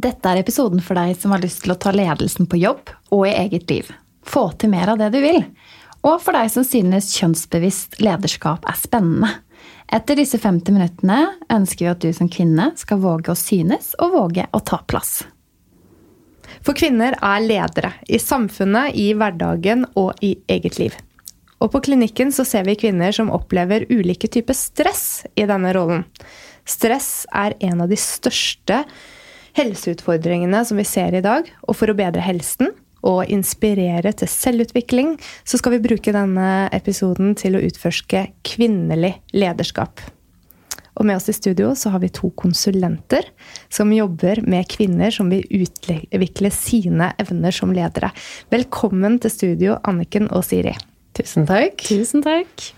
Dette er episoden for deg som har lyst til å ta ledelsen på jobb og i eget liv. Få til mer av det du vil. Og for deg som synes kjønnsbevisst lederskap er spennende. Etter disse 50 minuttene ønsker vi at du som kvinne skal våge å synes og våge å ta plass. For kvinner er ledere i samfunnet, i hverdagen og i eget liv. Og på klinikken så ser vi kvinner som opplever ulike typer stress i denne rollen. Stress er en av de største helseutfordringene som vi ser i dag. Og for å bedre helsen og inspirere til selvutvikling, så skal vi bruke denne episoden til å utforske kvinnelig lederskap. Og med oss i studio så har vi to konsulenter som jobber med kvinner som vil utvikle sine evner som ledere. Velkommen til studio, Anniken og Siri. Tusen takk. Tusen takk.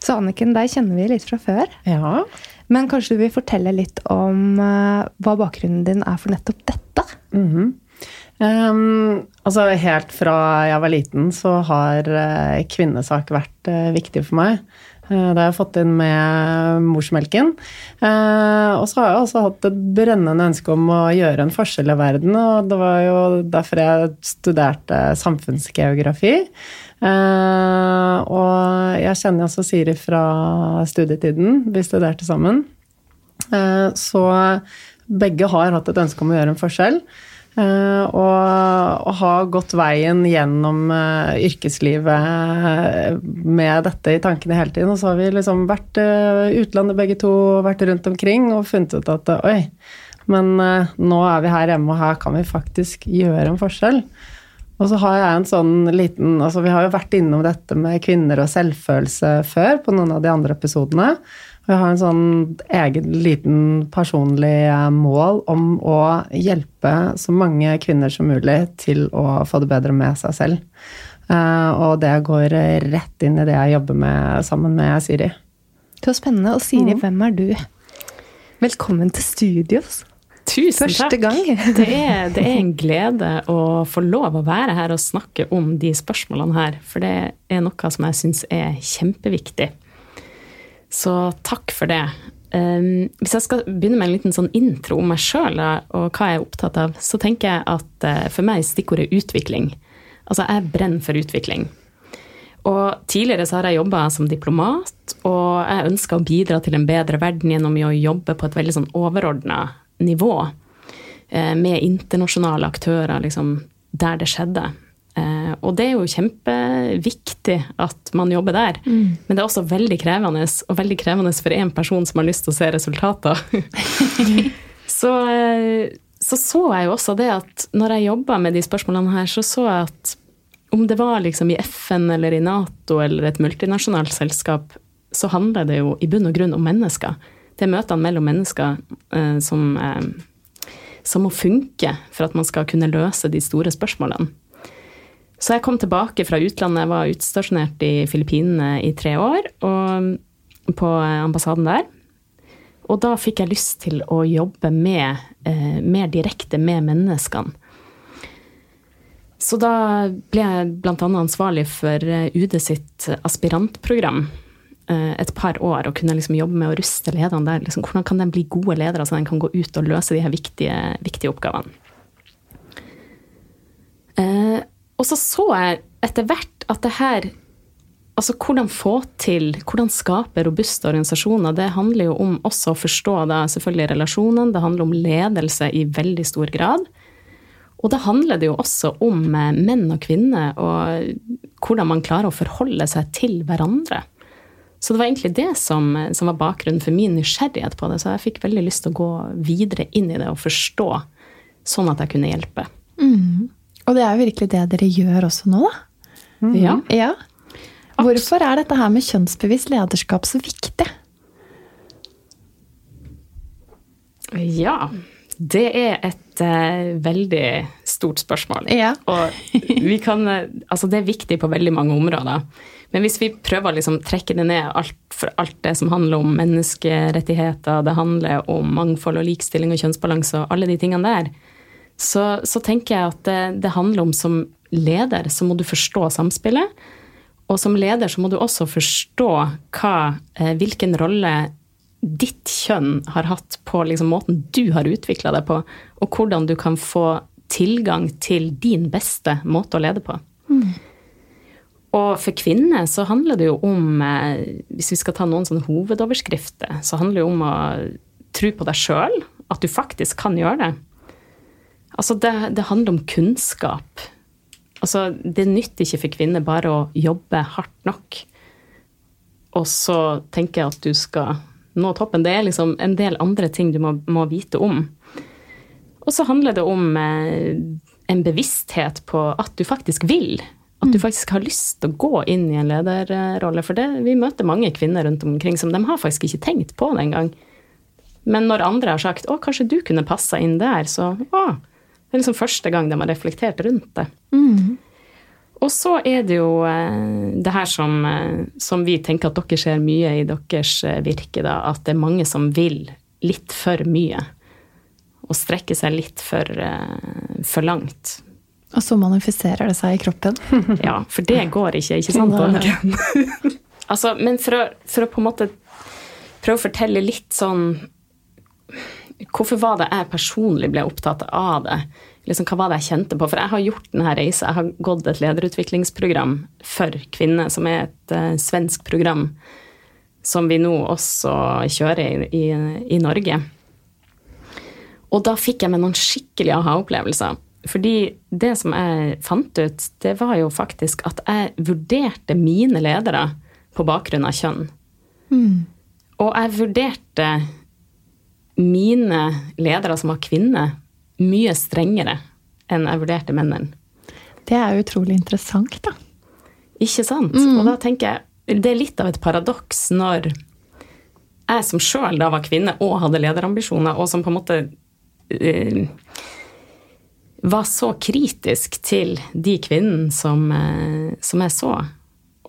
Så Anniken, deg kjenner vi litt fra før. Ja. Men kanskje du vil fortelle litt om uh, hva bakgrunnen din er for nettopp dette? Mm -hmm. um, altså Helt fra jeg var liten, så har uh, kvinnesak vært uh, viktig for meg. Det har jeg fått inn med morsmelken. Og så har jeg også hatt et brennende ønske om å gjøre en forskjell i verden, og det var jo derfor jeg studerte samfunnsgeografi. Uh, og jeg kjenner også Siri fra studietiden. Vi studerte sammen. Så begge har hatt et ønske om å gjøre en forskjell. Uh, og, og ha gått veien gjennom yrkeslivet med dette i tankene hele tiden. Og så har vi liksom vært i utlandet begge to, vært rundt omkring og funnet ut at oi, men nå er vi her hjemme, og her kan vi faktisk gjøre en forskjell. Og så har jeg en sånn liten altså Vi har jo vært innom dette med kvinner og selvfølelse før på noen av de andre episodene. Jeg har en sånn egen liten personlig eh, mål om å hjelpe så mange kvinner som mulig til å få det bedre med seg selv. Eh, og det går rett inn i det jeg jobber med sammen med Siri. Var spennende. Og Siri, mm. hvem er du? Velkommen til studios. Tusen Første takk. gang. det, er, det, er, en glede å få lov å være her og snakke om de spørsmålene her. For det er noe som jeg syns er kjempeviktig. Så takk for det. Um, hvis jeg skal begynne med en liten sånn intro om meg sjøl og hva jeg er opptatt av, så tenker jeg at uh, for meg er stikkordet utvikling. Altså, jeg brenner for utvikling. Og tidligere så har jeg jobba som diplomat, og jeg ønska å bidra til en bedre verden gjennom å jobbe på et veldig sånn overordna nivå. Uh, med internasjonale aktører, liksom, der det skjedde. Eh, og det er jo kjempeviktig at man jobber der. Mm. Men det er også veldig krevende, og veldig krevende for én person som har lyst til å se resultater. så, eh, så, så jeg jo også det at når jeg jobba med de spørsmålene her, så så jeg at om det var liksom i FN eller i Nato eller et multinasjonalt selskap, så handler det jo i bunn og grunn om mennesker. Det er møtene mellom mennesker eh, som, eh, som må funke for at man skal kunne løse de store spørsmålene. Så jeg kom tilbake fra utlandet. Jeg var utstasjonert i Filippinene i tre år, på ambassaden der. Og da fikk jeg lyst til å jobbe med, eh, mer direkte med menneskene. Så da ble jeg bl.a. ansvarlig for eh, UD sitt aspirantprogram eh, et par år. Og kunne liksom jobbe med å ruste lederne der. Liksom, hvordan kan de bli gode ledere, så de kan gå ut og løse de her viktige, viktige oppgavene. Eh, og så så jeg etter hvert at det her Altså hvordan få til, hvordan skape robuste organisasjoner, det handler jo om også å forstå da selvfølgelig relasjonene, det handler om ledelse i veldig stor grad. Og da handler det jo også om eh, menn og kvinner, og hvordan man klarer å forholde seg til hverandre. Så det var egentlig det som, som var bakgrunnen for min nysgjerrighet på det. Så jeg fikk veldig lyst til å gå videre inn i det og forstå, sånn at jeg kunne hjelpe. Og det er jo virkelig det dere gjør også nå, da. Mm. Ja. ja. Hvorfor er dette her med kjønnsbevisst lederskap så viktig? Ja, det er et uh, veldig stort spørsmål. Ja. og vi kan, uh, altså det er viktig på veldig mange områder. Men hvis vi prøver å liksom trekke det ned alt, for alt det som handler om menneskerettigheter, det handler om mangfold og likestilling og kjønnsbalanse og alle de tingene der, så, så tenker jeg at det, det, handler om som leder så må du forstå samspillet. Og som leder så må du også forstå hva, eh, hvilken rolle ditt kjønn har hatt på liksom måten du har utvikla deg på, og hvordan du kan få tilgang til din beste måte å lede på. Mm. Og for kvinner så handler det jo om, eh, hvis vi skal ta noen sånne hovedoverskrifter, så handler det jo om å tro på deg sjøl, at du faktisk kan gjøre det. Altså, det, det handler om kunnskap. Altså, det nytter ikke for kvinner bare å jobbe hardt nok. Og så tenker jeg at du skal nå toppen. Det er liksom en del andre ting du må, må vite om. Og så handler det om eh, en bevissthet på at du faktisk vil. At du mm. faktisk har lyst til å gå inn i en lederrolle. For det, vi møter mange kvinner rundt omkring som de har faktisk ikke tenkt på det engang. Men når andre har sagt 'Å, kanskje du kunne passa inn der', så å, det er liksom første gang de har reflektert rundt det. Mm. Og så er det jo eh, det her som, eh, som, vi tenker at dere ser mye i deres eh, virke, da, at det er mange som vil litt for mye. Og strekker seg litt for, for langt. Og så manifesterer det seg i kroppen. ja, for det går ikke, ikke sant? altså, men for å, for å på en måte prøve å fortelle litt sånn hvorfor var det jeg personlig ble opptatt av det? Liksom, hva var det jeg kjente på? For jeg har gjort denne reisa. Jeg har gått et lederutviklingsprogram for kvinner, som er et uh, svensk program som vi nå også kjører i, i, i Norge. Og da fikk jeg meg noen skikkelig aha-opplevelser. Fordi det som jeg fant ut, det var jo faktisk at jeg vurderte mine ledere på bakgrunn av kjønn. Mm. Og jeg vurderte mine ledere som var kvinner, mye strengere enn jeg vurderte mennene. Det er utrolig interessant, da. Ikke sant? Og da tenker jeg det er litt av et paradoks når jeg som sjøl da var kvinne og hadde lederambisjoner, og som på en måte uh, var så kritisk til de kvinnene som, uh, som jeg så.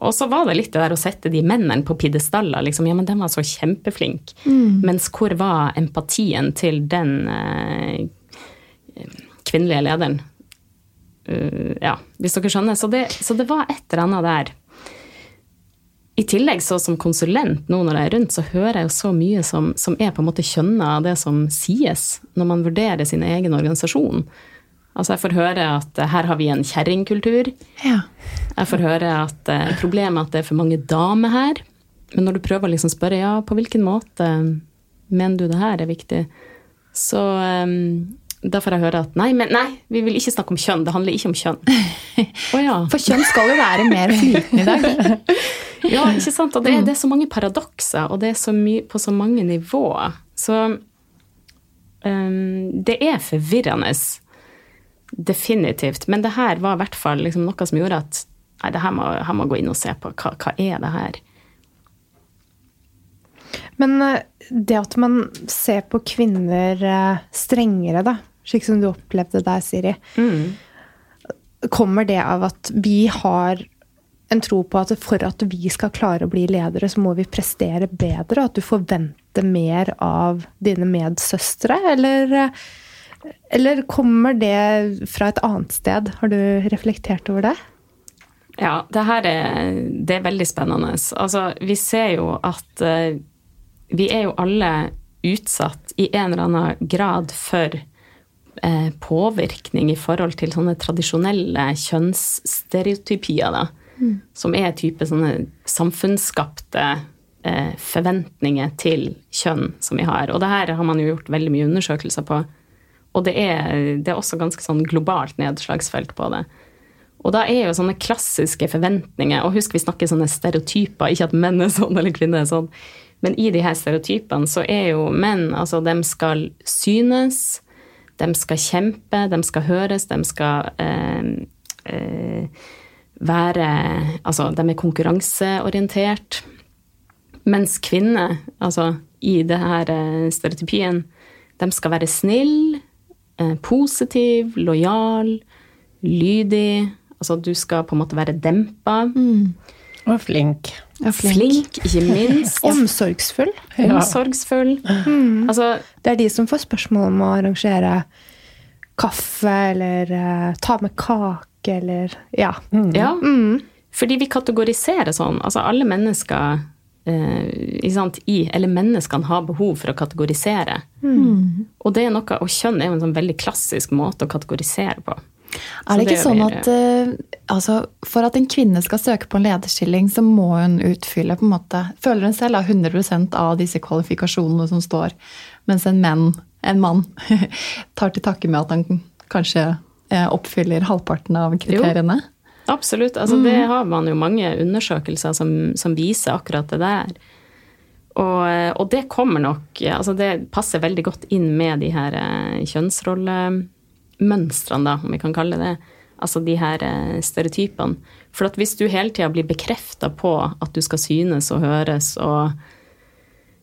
Og så var det litt det der å sette de mennene på pidestaller. Liksom, ja, men den var så kjempeflink. Mens hvor var empatien til den eh, kvinnelige lederen? Uh, ja, hvis dere skjønner. Så det, så det var et eller annet der. I tillegg så som konsulent nå når jeg er rundt, så hører jeg jo så mye som, som er på en måte kjønna av det som sies når man vurderer sin egen organisasjon. Altså jeg får høre at eh, her har vi en kjerringkultur. Ja. Jeg får høre at eh, problemet er at det er for mange damer her. Men når du prøver å liksom spørre ja, på hvilken måte mener du det her er viktig, så um, da får jeg høre at nei, men nei, vi vil ikke snakke om kjønn. Det handler ikke om kjønn. Oh, ja. For kjønn skal jo være mer flytende i dag. Ja, ikke sant? Og det, er- det er så mange paradokser, og det er så på så mange nivåer. Så um, det er forvirrende. Definitivt. Men det her var i hvert fall liksom noe som gjorde at nei, det her må, her må gå inn og se på. Hva, hva er det her? Men eh, det at man ser på kvinner eh, strengere, da, slik som du opplevde der, Siri, kommer det av at vi har en tro på at for at vi skal klare å bli ledere, så må vi prestere bedre, at du forventer mer av dine medsøstre, eller, eh, eller kommer det fra et annet sted? Har du reflektert over det? Ja, det her er, det er veldig spennende. Altså, vi ser jo at uh, vi er jo alle utsatt i en eller annen grad for eh, påvirkning i forhold til sånne tradisjonelle kjønnsstereotypier, da. Som er type sånne samfunnsskapte eh, forventninger til kjønn som vi har. Og det her har man jo gjort veldig mye undersøkelser på. Og det er, det er også ganske sånn globalt nedslagsfelt på det. Og da er jo sånne klassiske forventninger Og husk, vi snakker sånne stereotyper, ikke at menn er sånn eller kvinner er sånn. Men i de her stereotypene så er jo menn Altså, de skal synes, de skal kjempe, de skal høres, de skal eh, eh, være Altså, de er konkurranseorientert. Mens kvinner, altså i det her eh, stereotypien, de skal være snill, eh, positiv, lojal, lydig. Altså du skal på en måte være dempa. Og flink. Ja, Flink, ikke minst. Omsorgsfull. Omsorgsfull. Altså, Det er de som får spørsmål om å arrangere kaffe, eller uh, ta med kake, eller Ja. ja. Fordi vi kategoriserer sånn. Altså alle mennesker eh, sant, i, eller menneskene har behov for å kategorisere. Og det er noe, og kjønn er jo en sånn veldig klassisk måte å kategorisere på. Er det ikke det sånn at eh, altså, for at en kvinne skal søke på en lederstilling, så må hun utfylle på en måte Føler hun selv da, 100 av disse kvalifikasjonene som står, mens en, menn, en mann tar til takke med at han kanskje eh, oppfyller halvparten av kriteriene? Absolutt. Altså, Det har man jo mange undersøkelser som, som viser akkurat det der. Og, og det kommer nok altså Det passer veldig godt inn med de her eh, kjønnsrollemønstrene, da, om vi kan kalle det. Altså de her eh, stereotypene. For at hvis du hele tida blir bekrefta på at du skal synes og høres, og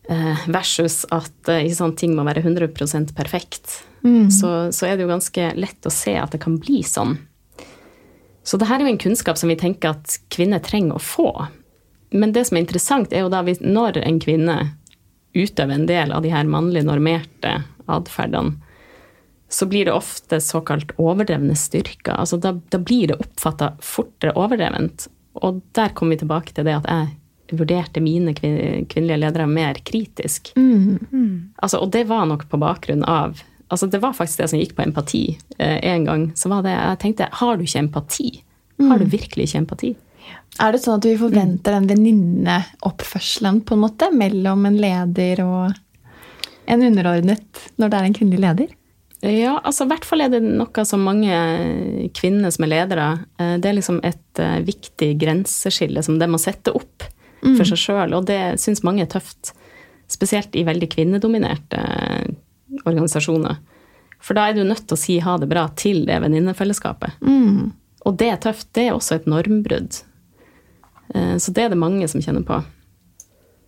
eh, versus at sant, ting må være 100% perfekt, så, så er det jo ganske lett å se at det kan bli sånn. Så det her er jo en kunnskap som vi tenker at kvinner trenger å få. Men det som er interessant, er jo da hvis, når en kvinne utøver en del av de her mannlig normerte atferdene, så blir det ofte såkalt overdrevne styrker. Altså da, da blir det oppfatta fortere overdrevent. Og der kommer vi tilbake til det at jeg vurderte mine kvinnelige ledere mer kritisk. Altså, og det var nok på bakgrunn av altså Det var faktisk det som gikk på empati eh, en gang. Så var det, jeg tenkte, har du ikke empati? Har du virkelig ikke empati? Er det sånn at vi forventer den venninneoppførselen på en måte mellom en leder og en underordnet når det er en kvinnelig leder? Ja, altså i hvert fall er det noe som mange kvinner som er ledere eh, Det er liksom et eh, viktig grenseskille som de må sette opp for seg sjøl, og det syns mange er tøft. Spesielt i veldig kvinnedominerte organisasjoner. For da er du nødt til å si ha det bra til det venninnefellesskapet. Og det er tøft. Det er også et normbrudd. Eh, så det er det mange som kjenner på.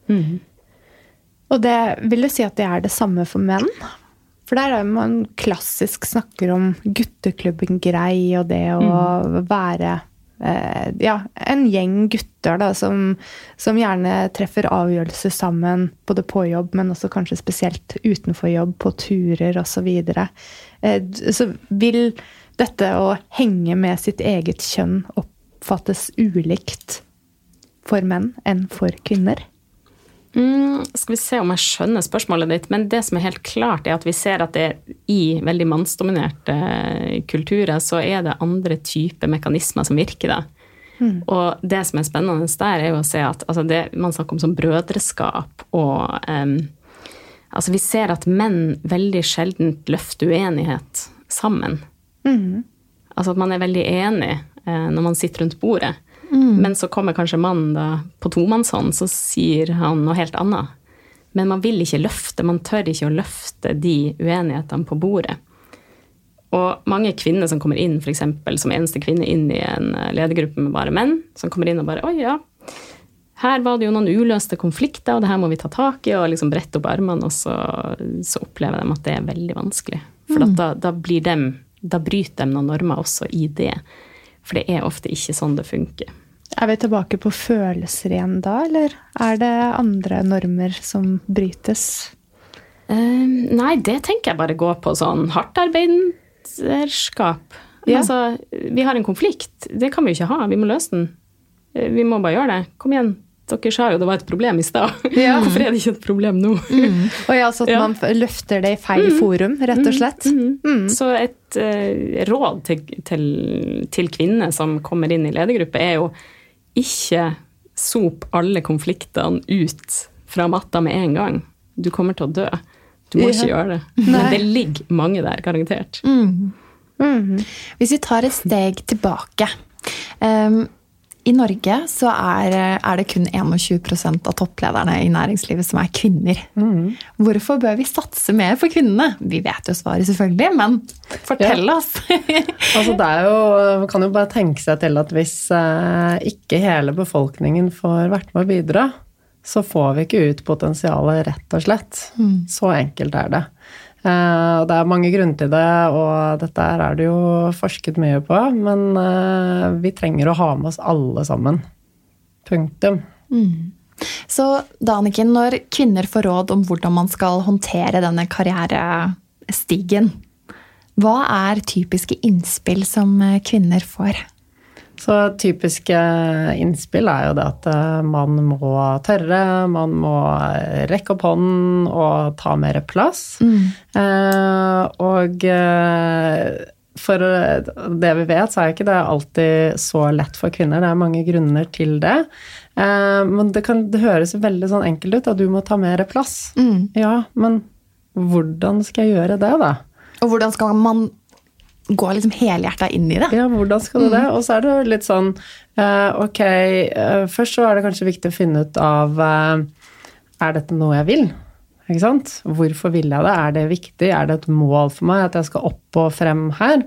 Mm. Og det vil du si at det er det samme for menn? For der er man klassisk snakker om gutteklubben grei, og det å mm. være ja, en gjeng gutter da, som, som, gjerne treffer avgjørelser sammen, både på jobb, men også kanskje spesielt utenfor jobb, på turer osv. Så, eh, så vil dette å henge med sitt eget kjønn oppfattes ulikt for menn enn for kvinner? Mm, skal vi se om jeg skjønner spørsmålet ditt. Men det som er helt klart, er at vi ser at det i veldig mannsdominerte kulturer, så er det andre typer mekanismer som virker da. Mm. Og det som er spennende der, er jo å se at altså det, man snakker om som brødreskap og um, Altså vi ser at menn veldig sjelden løfter uenighet sammen. Mm. Altså at man er veldig enig uh, når man sitter rundt bordet. Mm. Men så kommer kanskje mannen da på tomannshånd, så sier han noe helt annet. Men man vil ikke løfte, man tør ikke å løfte de uenighetene på bordet. Og mange kvinner som kommer inn, f.eks. som eneste kvinne inn i en eh, ledergruppe med bare menn, som kommer inn og bare Oi, ja. Her var det jo noen uløste konflikter, og det her må vi ta tak i, og liksom brette opp armene, og så, så opplever de at det er veldig vanskelig. For mm. da, da, blir dem, da bryter de noen normer også i det. For det er ofte ikke sånn det funker. Er vi tilbake på følelser igjen da, eller er det andre normer som brytes? Uh, nei, det tenker jeg bare går på sånn hardtarbeiderskap. Ja. Altså, vi har en konflikt. Det kan vi jo ikke ha. Vi må løse den. Eh, vi må bare gjøre det. Kom igjen, dere sa jo det var et problem i stad. Ja. Hvorfor er det ikke et problem nå? Mm. Og ja, Så at ja. man løfter det i feil mm. forum, rett og mm. slett. Mm. Mm. Så et uh, råd til, til, til, kvinner som kommer inn i ledergruppe, er jo ikke sop alle konfliktene ut fra matta med en gang. Du kommer til å dø. Du må ja. ikke gjøre det. Men det ligger mange der, garantert. Mm. Hvis vi tar et steg tilbake um, i Norge så er, er, det kun 21% av topplederne i næringslivet som er kvinner. Mm. Hvorfor bør vi satse mer for kvinnene? Vi vet jo svaret, selvfølgelig, men fortell ja. oss. altså, det er jo, Man kan jo bare tenke seg til at hvis eh, ikke hele befolkningen får vært med å bidra, så får vi ikke ut potensialet, rett og slett. Mm. Så enkelt er det. Eh, det er mange grunner til det, og dette er det jo forsket mye på. Men eh, vi trenger å ha med oss alle sammen. Punktum. Mm. Så Daniken, når kvinner får råd om hvordan man skal håndtere denne karrierestigen, hva er typiske innspill som kvinner får? Så typiske innspill er jo det at eh, man må tørre, man må rekke opp hånden og ta mer plass. Mm. Eh, og eh, for det vi vet, så er ikke det alltid så lett for kvinner. Det er mange grunner til det. Eh, men det kan det høres veldig sånn enkelt ut at du må ta mer plass. Mm. Ja, men hvordan skal jeg gjøre det, da? Og hvordan skal man gå liksom helhjerta inn i det. Ja, hvordan skal du det? Mm. Og så er det litt sånn uh, Ok, uh, først så er det kanskje viktig å finne ut av uh, Er dette noe jeg vil? Ikke sant? Hvorfor vil jeg det? Er det viktig? Er det et mål for meg at jeg skal opp og frem her?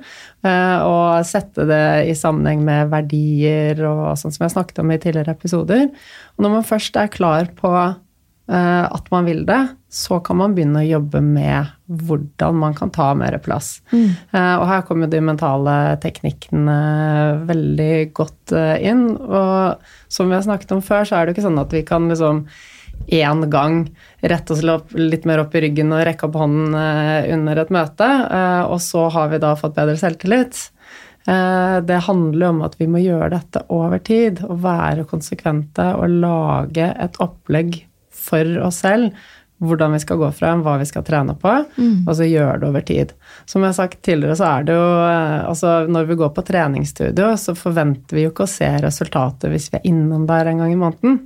Og sette det i sammenheng med verdier og sånn som jeg snakket om i tidligere episoder. Og når man først er klar på Eh, at man vil det, så kan man begynne å jobbe med hvordan man kan ta mer plass. Mm. Eh, og her kommer de mentale teknikkene veldig godt eh, inn. Og som vi har snakket om før, så er det jo ikke sånn at vi kan liksom én gang rette oss litt mer opp i ryggen og rekke opp hånden under et møte, og så har vi da fått bedre selvtillit. Det handler om at vi må gjøre dette over tid og være konsekvente og lage et opplegg for oss selv hvordan vi skal gå frem, hva vi skal trene på, mm. og så gjøre det over tid. Som jeg har sagt tidligere, så er det jo eh, Altså, når vi går på treningsstudio, så forventer vi jo ikke å se resultater hvis vi er innom der en gang i måneden.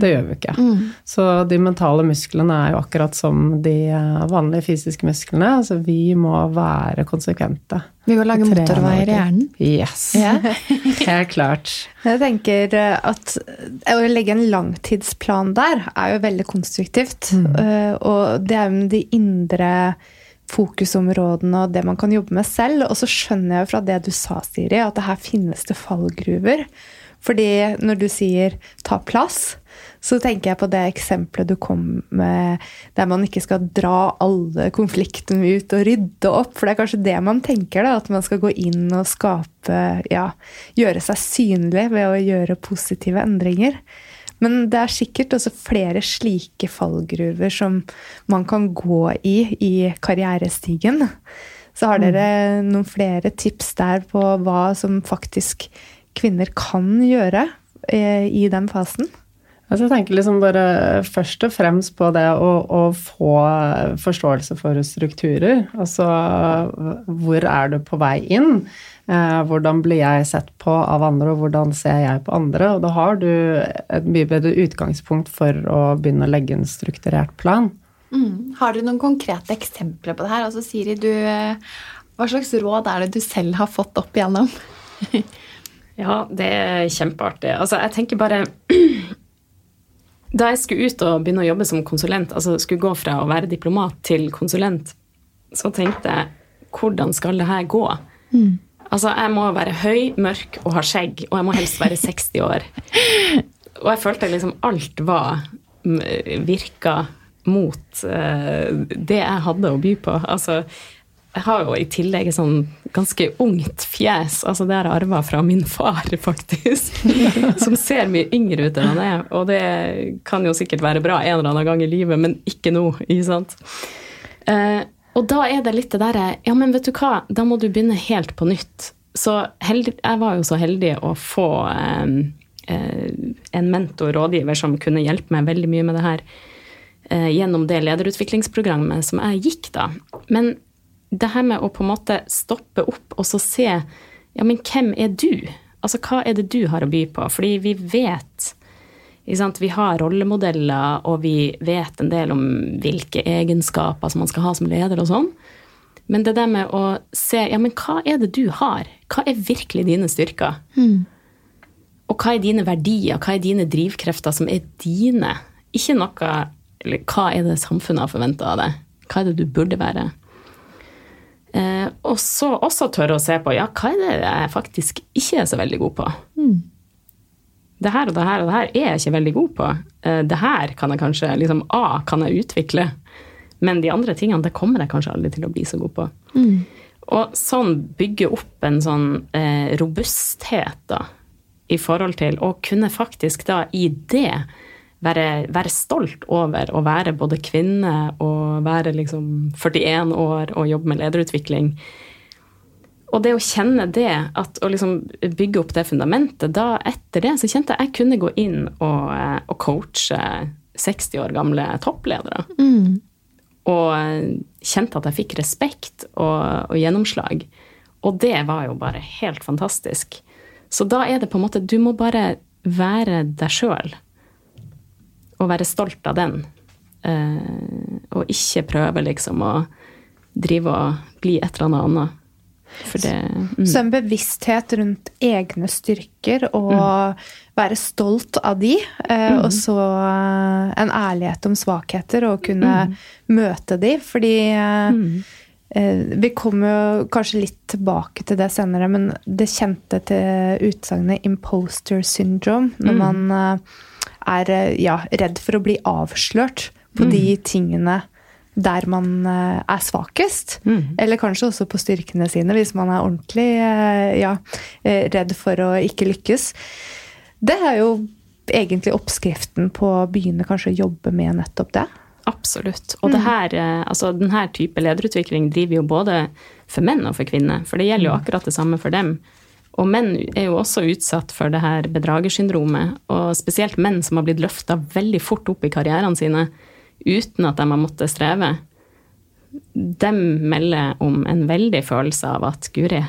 Det gjør vi ikke. Mm. Så de mentale musklene er jo akkurat som de eh, vanlige fysiske musklene. Altså vi må være konsekvente. Vi må lage motorveier i hjernen? Yes. Yeah. Helt klart. Jeg tenker eh, at å legge en langtidsplan der er jo veldig konstruktivt. Mm. Eh, og det er jo de indre fokusområdene og det man kan jobbe med selv. Og så skjønner jeg jo fra det du sa, Siri, at det her finnes det fallgruver. Fordi når du sier 'ta plass', så tenker jeg på det eksempelet du kom med, der man ikke skal dra alle konfliktene ut og rydde opp. For det er kanskje det man tenker, da, at man skal gå inn og skape Ja, gjøre seg synlig ved å gjøre positive endringer. Men det er sikkert også flere slike fallgruver som man kan gå i i karrierestigen. Så har dere noen flere tips der på hva som faktisk kvinner kan gjøre eh, i den fasen? Altså jeg tenker liksom bare først og fremst på det å, å, få forståelse for strukturer. Altså hvor er du på vei inn? Eh, hvordan blir jeg sett på av andre, og hvordan ser jeg på andre? Og da har du et mye bedre utgangspunkt for å begynne å legge en strukturert plan. Mm. Har dere noen konkrete eksempler på det her? Altså Siri, du, hva slags råd er det du selv har fått opp igjennom? Ja, det er kjempeartig. Altså, jeg tenker bare Da jeg skulle ut og begynne å jobbe som konsulent, altså skulle gå fra å være diplomat til konsulent, så tenkte jeg hvordan skal det her gå? Mm. Altså, jeg må være høy, mørk og ha skjegg, og jeg må helst være 60 år. Og jeg følte liksom alt var virka mot uh, det jeg hadde å by på. Altså, jeg har jo i tillegg et sånn ganske ungt fjes. altså Det har jeg arva fra min far, faktisk. Som ser mye yngre ut enn han er. Og det kan jo sikkert være bra en eller annen gang i livet, men ikke nå. ikke sant? Eh, og da er det litt det derre Ja, men vet du hva, da må du begynne helt på nytt. Så heldig, jeg var jo så heldig å få eh, en mentor, rådgiver, som kunne hjelpe meg veldig mye med det her eh, gjennom det lederutviklingsprogrammet som jeg gikk da. Men det her med å på en måte stoppe opp og så se ja, men hvem er du? Altså hva er det du har å by på? Fordi vi vet Vi har rollemodeller, og vi vet en del om hvilke egenskaper som man skal ha som leder og sånn. Men det der med å se ja, men hva er det du har? Hva er virkelig dine styrker? Mm. Og hva er dine verdier? Hva er dine drivkrefter som er dine? Ikke noe Eller hva er det samfunnet har forventa av deg? Hva er det du burde være? Eh, og så også tørre å se på ja, hva er det jeg faktisk ikke er så veldig god på. Mm. Det her og det her og det her er jeg ikke veldig god på. Eh, det her kan jeg kanskje liksom, A kan jeg utvikle, men de andre tingene det kommer jeg kanskje aldri til å bli så god på. Mm. Og sånn bygge opp en sånn eh, robusthet da, i forhold til å kunne faktisk da i det være, være, stolt over å være både kvinne og være liksom 41 år og jobbe med lederutvikling. Og det å kjenne det, at å liksom bygge opp det fundamentet, da etter det så kjente jeg jeg kunne gå inn og, og coache 60 år gamle toppledere. Mm. Og kjente at jeg fikk respekt og, og gjennomslag. Og det var jo bare helt fantastisk. Så da er det på en måte Du må bare være deg sjøl å være stolt av den. Eh, og ikke prøve liksom å drive og bli et eller annet. Det, mm. Så en bevissthet rundt egne styrker og mm. være stolt av de. Eh, mm. Og så eh, en ærlighet om svakheter og kunne mm. møte de. Fordi eh, mm. eh, vi kommer jo kanskje litt tilbake til det senere, men det kjente til utsagnet 'imposter syndrome'. Når mm. man eh, er eh, ja, redd for å bli avslørt på mm. de tingene der man eh, er svakest. Mm. Eller kanskje også på styrkene sine, hvis man er ordentlig eh, ja, redd for å ikke lykkes. Det er jo egentlig oppskriften på å begynne kanskje å jobbe med nettopp det. Absolutt. Og mm. her, altså, denne type lederutvikling driver jo både for menn og for kvinner. For det gjelder jo mm. akkurat det samme for dem. Og menn er jo også utsatt for det her bedragersyndromet. Og spesielt menn som har blitt løfta veldig fort opp i karrierene sine uten at de har måttet streve. De melder om en veldig følelse av at guri,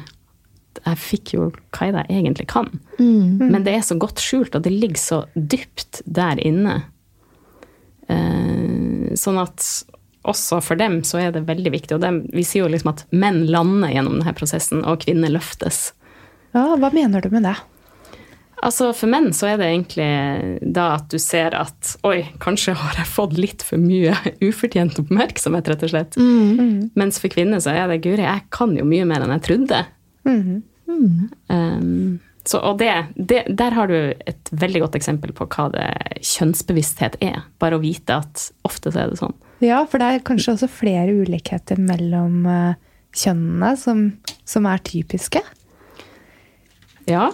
jeg fikk jo hva jeg egentlig kan. Mm. Men det er så godt skjult, og det ligger så dypt der inne. Eh, sånn at også for dem så er det veldig viktig. Og dem, vi sier jo liksom at menn lander gjennom denne prosessen, og kvinner løftes. Ja, Hva mener du med det? Altså For menn så er det egentlig da at du ser at oi, kanskje har jeg fått litt for mye ufortjent oppmerksomhet, rett og slett. Mm. Mens for kvinner så er det guri, jeg kan jo mye mer enn jeg trodde. Mm. Um, så, og det, det, der har du et veldig godt eksempel på hva det kjønnsbevissthet er. Bare å vite at ofte så er det sånn. Ja, for det er kanskje også flere ulikheter mellom eh, kjønnene som, som er typiske. Ja,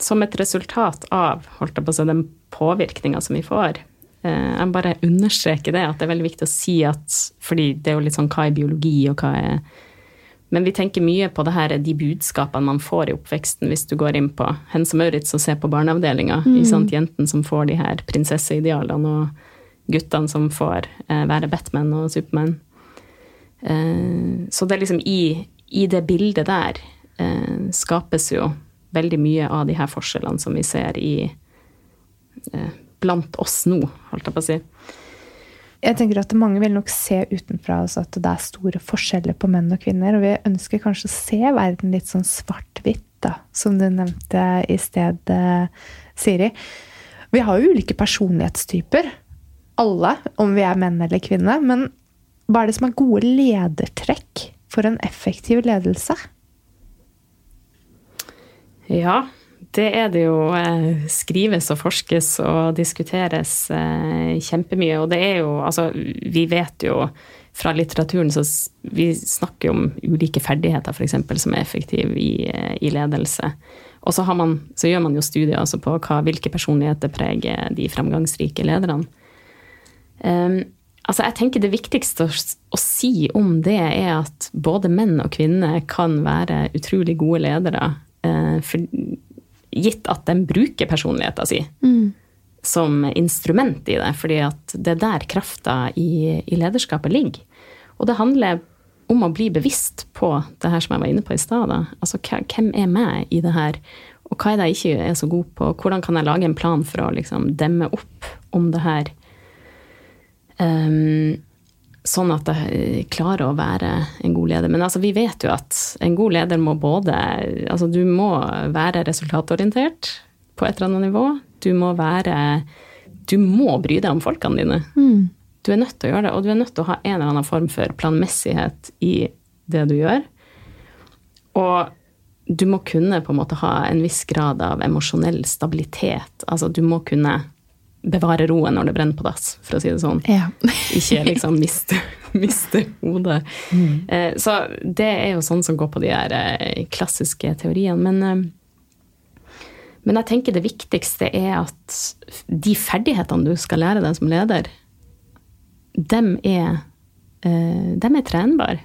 som et resultat av holdt jeg på å si, den påvirkninga som vi får. Jeg Jeg bare understreker det, at det er veldig viktig å si at Fordi det er jo litt sånn hva er biologi, og hva er Men vi tenker mye på det her, de budskapene man får i oppveksten hvis du går inn på Hense Maurits og ser på barneavdelinga. Mm. Jentene som får de her prinsesseidealene, og guttene som får eh, være Batman og Superman. Eh, så det er liksom i, i det bildet der eh, skapes jo veldig mye av de her forskjellene som vi ser i eh, blant oss nå, holdt jeg på å si. Jeg tenker at Mange vil nok se utenfra også at det er store forskjeller på menn og kvinner. Og vi ønsker kanskje å se verden litt sånn svart-hvitt, da, som du nevnte i sted, eh, Siri. Vi har jo ulike personlighetstyper, alle, om vi er menn eller kvinne. Men hva er det som er gode ledertrekk for en effektiv ledelse? Ja, det er det jo. eh, Skrives og forskes og diskuteres eh, kjempemye. Og det er jo Altså, vi vet jo fra litteraturen så Vi snakker om ulike ferdigheter, f.eks., som er effektive i, eh, i ledelse. Og så, man, så gjør man jo studier altså på hva, hvilke personligheter preger de fremgangsrike lederne. Um, altså jeg tenker Det viktigste å, å si om det, er at både menn og kvinner kan være utrolig gode ledere. Eh, for, gitt at de bruker personligheten sin som instrument i det. fordi at det er der krafta i, i lederskapet ligger. Og det handler om å bli bevisst på det her som jeg var inne på i stad. Altså, hvem er meg i det her? Og hva er det jeg ikke er så god på? Hvordan kan jeg lage en plan for å liksom demme opp om det her? Ehm, sånn at jeg klarer å være en god leder. Men altså, vi vet jo at en god leder må både Altså, du må være resultatorientert på et eller annet nivå. Du må være Du må bry deg om folkene dine. Du er nødt til å gjøre det, og du er nødt til å ha en eller annen form for planmessighet i det du gjør. Og du må kunne på en måte ha en viss grad av emosjonell stabilitet. Altså, du må kunne bevare roen når det brenner på dass, for å si det sånn. Ja. Ikke liksom miste, miste hodet. Eh, Så det er jo sånn som går på de her eh, klassiske teoriene. Men, eh, men jeg tenker det viktigste er at de ferdighetene du skal lære deg som leder, dem er, eh, dem er trenbare.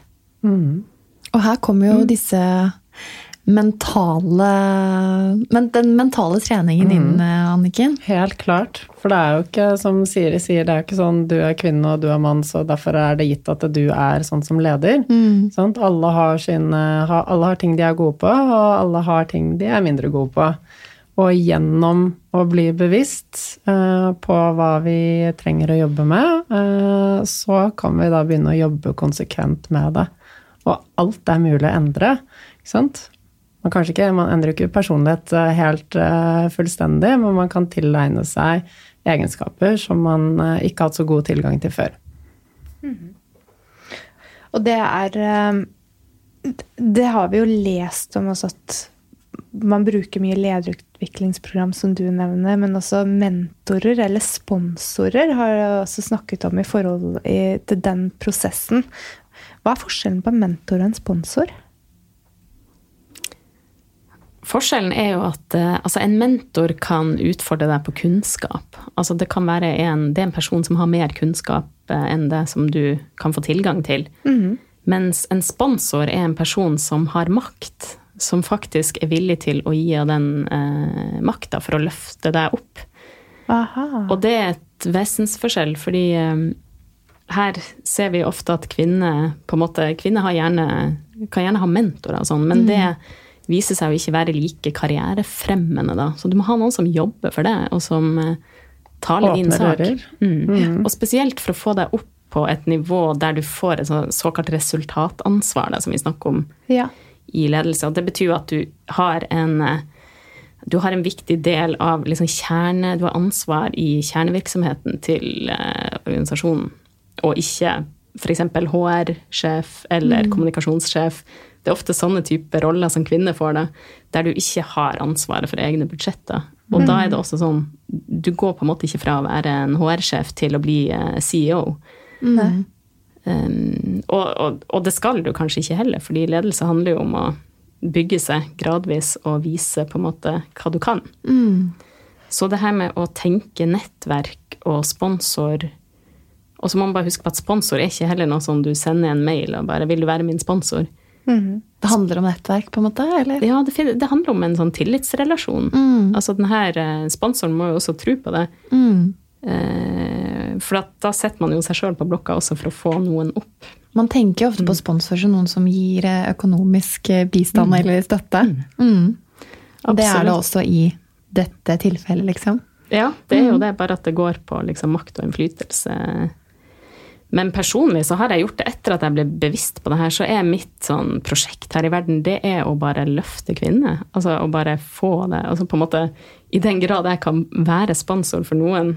Og her kommer jo disse mentale Men den mentale treningen din, eh, Anniken. Helt klart. For det er jo ikke, som Siri sier, det er jo ikke sånn du er kvinne og du er mann, så derfor er det gitt at du er sånn som leder. Sant? Alle, har sine, alle har ting de er gode på, og alle har ting de er mindre gode på. Og gjennom å bli bevisst eh, på hva vi trenger å jobbe med, eh, så kan vi da begynne å jobbe konsekvent med det. Og alt er mulig å endre. Ikke sant? Man, ikke, man endrer ikke personlighet eh, helt eh, fullstendig, men man kan tilegne seg egenskaper som man eh, ikke har hatt så god tilgang til før. Og det er Det har vi jo lest om også at man bruker mye lederutviklingsprogram, som du nevner, men også mentorer eller sponsorer har jeg også snakket om i forhold til den prosessen. Hva er forskjellen på mentor og en sponsor? Forskjellen er jo at eh, altså en mentor kan utfordre deg på kunnskap. Altså det kan være en, det er en person som har mer kunnskap eh, enn det som du kan få tilgang til. Mens en sponsor er en person som har makt. Som faktisk er villig til å gi av den eh, makta for å løfte deg opp. Aha. Og det er et vesensforskjell, fordi eh, her ser vi ofte at kvinner på en måte, kvinner har gjerne, kan gjerne ha mentorer og sånn, men det viser seg å ikke være like karrierefremmende. Da. Så du må ha noen som jobber for det, og som eh, taler din sak. Mm. Mm. Og spesielt for å få deg opp på et nivå der du får et såkalt resultatansvar, da, som vi snakker om Ja. i ledelse. Og det betyr jo at du har en eh, du har en viktig del av liksom kjerne Du har ansvar i kjernevirksomheten til eh, organisasjonen, og ikke f.eks. HR-sjef eller kommunikasjonssjef. Det er ofte sånne typer roller som kvinner får, det, der du ikke har ansvaret for egne budsjetter. Og da er det også sånn Du går på en måte ikke fra å være en HR-sjef til å bli CEO. CEO. Um, og, og, og det skal du kanskje ikke heller, fordi ledelse handler jo om å bygge seg gradvis og vise på en måte hva du kan. Så det her med å tenke nettverk og sponsor Og så må man bare huske på at sponsor er ikke heller noe sånn du sender en mail og bare 'Vil du være min sponsor?' Det handler om nettverk, på en måte? eller? Ja, det, det handler om en sånn tillitsrelasjon. Altså denne eh, sponsoren må jo også tro på det. Mm. Eh, for at da setter man jo seg sjøl på blokka også for å få noen opp. Man tenker jo ofte på sponsor som noen som gir eh, økonomisk eh, bistand eller støtte. Mm. Og det er det også i dette tilfellet, liksom. Ja, det er jo det, bare at det går på liksom, makt og innflytelse. Men personlig så har jeg gjort det etter at jeg ble bevisst på det her, så er mitt sånn prosjekt her i verden, det er å bare løfte kvinner. Altså å bare få det Altså på en måte, i den grad jeg kan være sponsor for noen,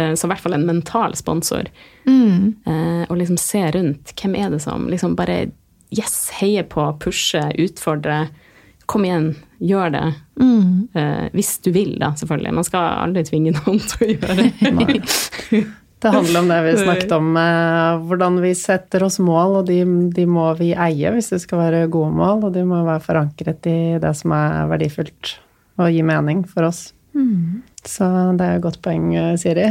eh, så i hvert fall en mental sponsor, mm. og liksom se rundt, hvem er det som liksom bare Yes, heier på, pushe, utfordre. Kom igjen, gjør det. Eh, hvis du vil, da, selvfølgelig. Man skal aldri tvinge noen til å gjøre det. Det handler om det vi snakket om, eh, hvordan vi setter oss mål, og de, de må vi eie hvis det skal være gode mål, og de må være forankret i det som er verdifullt og gi mening for oss. Så det er et godt poeng, eh, Siri.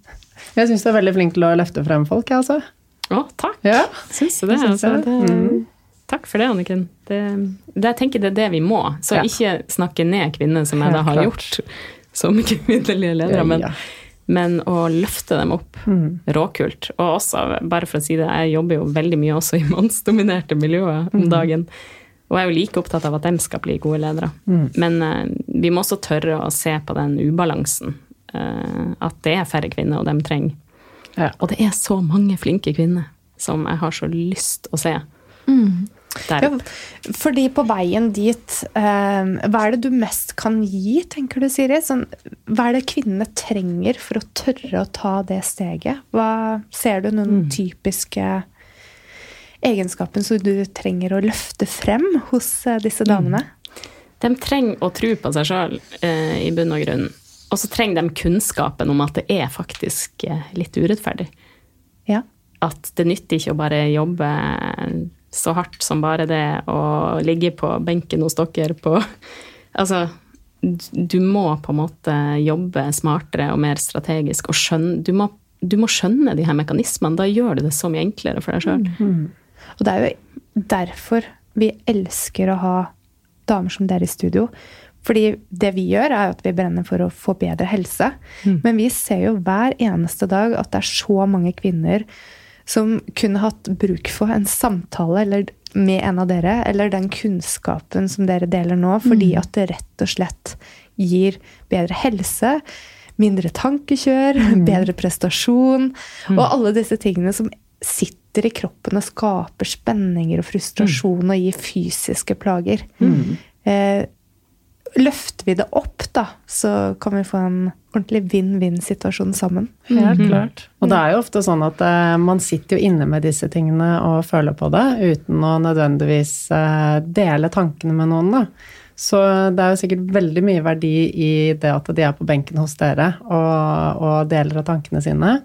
Jeg syns du er veldig flink til å løfte frem folk, jeg, altså. Å, takk. Ja. Syns du det? Syns Altså, det. mm. Takk for det, Anniken. Det, det, jeg tenker det er det vi må. Så Ja. ikke snakke ned kvinner, som jeg da har gjort som kvinnelige ledere. Men, Ja. Men å løfte dem opp. Råkult. Og også, bare for å si det, jeg jobber jo veldig mye også i mannsdominerte miljøer om dagen. Og jeg er jo like opptatt av at de skal bli gode ledere. Men eh, vi må også tørre å se på den ubalansen. eh, at det er færre kvinner, og de trenger Ja. Og det er så mange flinke kvinner som jeg har så lyst å se. Der. Ja, fordi på veien dit, eh, hva er det du mest kan gi, tenker du, Siri? Sånn, hva er det kvinnene trenger for å tørre å ta det steget? Hva Ser du noen typiske egenskaper som du trenger å løfte frem hos eh, disse damene? De trenger å tro på seg sjøl eh, i bunn og grunn. Og så trenger de kunnskapen om at det er faktisk litt urettferdig. Ja. At det nytter ikke å bare jobbe så hardt som bare det, å ligge på benken hos dere på Altså, du må på en måte jobbe smartere og mer strategisk og skjønne Du må, du må skjønne de her mekanismene. Da gjør du det så mye enklere for deg sjøl. Og det er jo derfor vi elsker å ha damer som dere i studio. Fordi det vi gjør, er at vi brenner for å få bedre helse. Men vi ser jo hver eneste dag at det er så mange kvinner som kunne hatt bruk for en samtale eller med en av dere, eller den kunnskapen som dere deler nå, fordi at det rett og slett gir bedre helse, mindre tankekjør, bedre prestasjon, og alle disse tingene som sitter i kroppen og skaper spenninger og frustrasjon og gir fysiske plager. Eh, løfter vi det opp, da, så kan vi få en ordentlig vinn-vinn-situasjon sammen. Helt klart. Og det er jo ofte sånn at eh, man sitter jo inne med disse tingene og føler på det, uten å nødvendigvis eh, dele tankene med noen, da. Så det er jo sikkert veldig mye verdi i det at de er på benken hos dere og, og deler av tankene sine.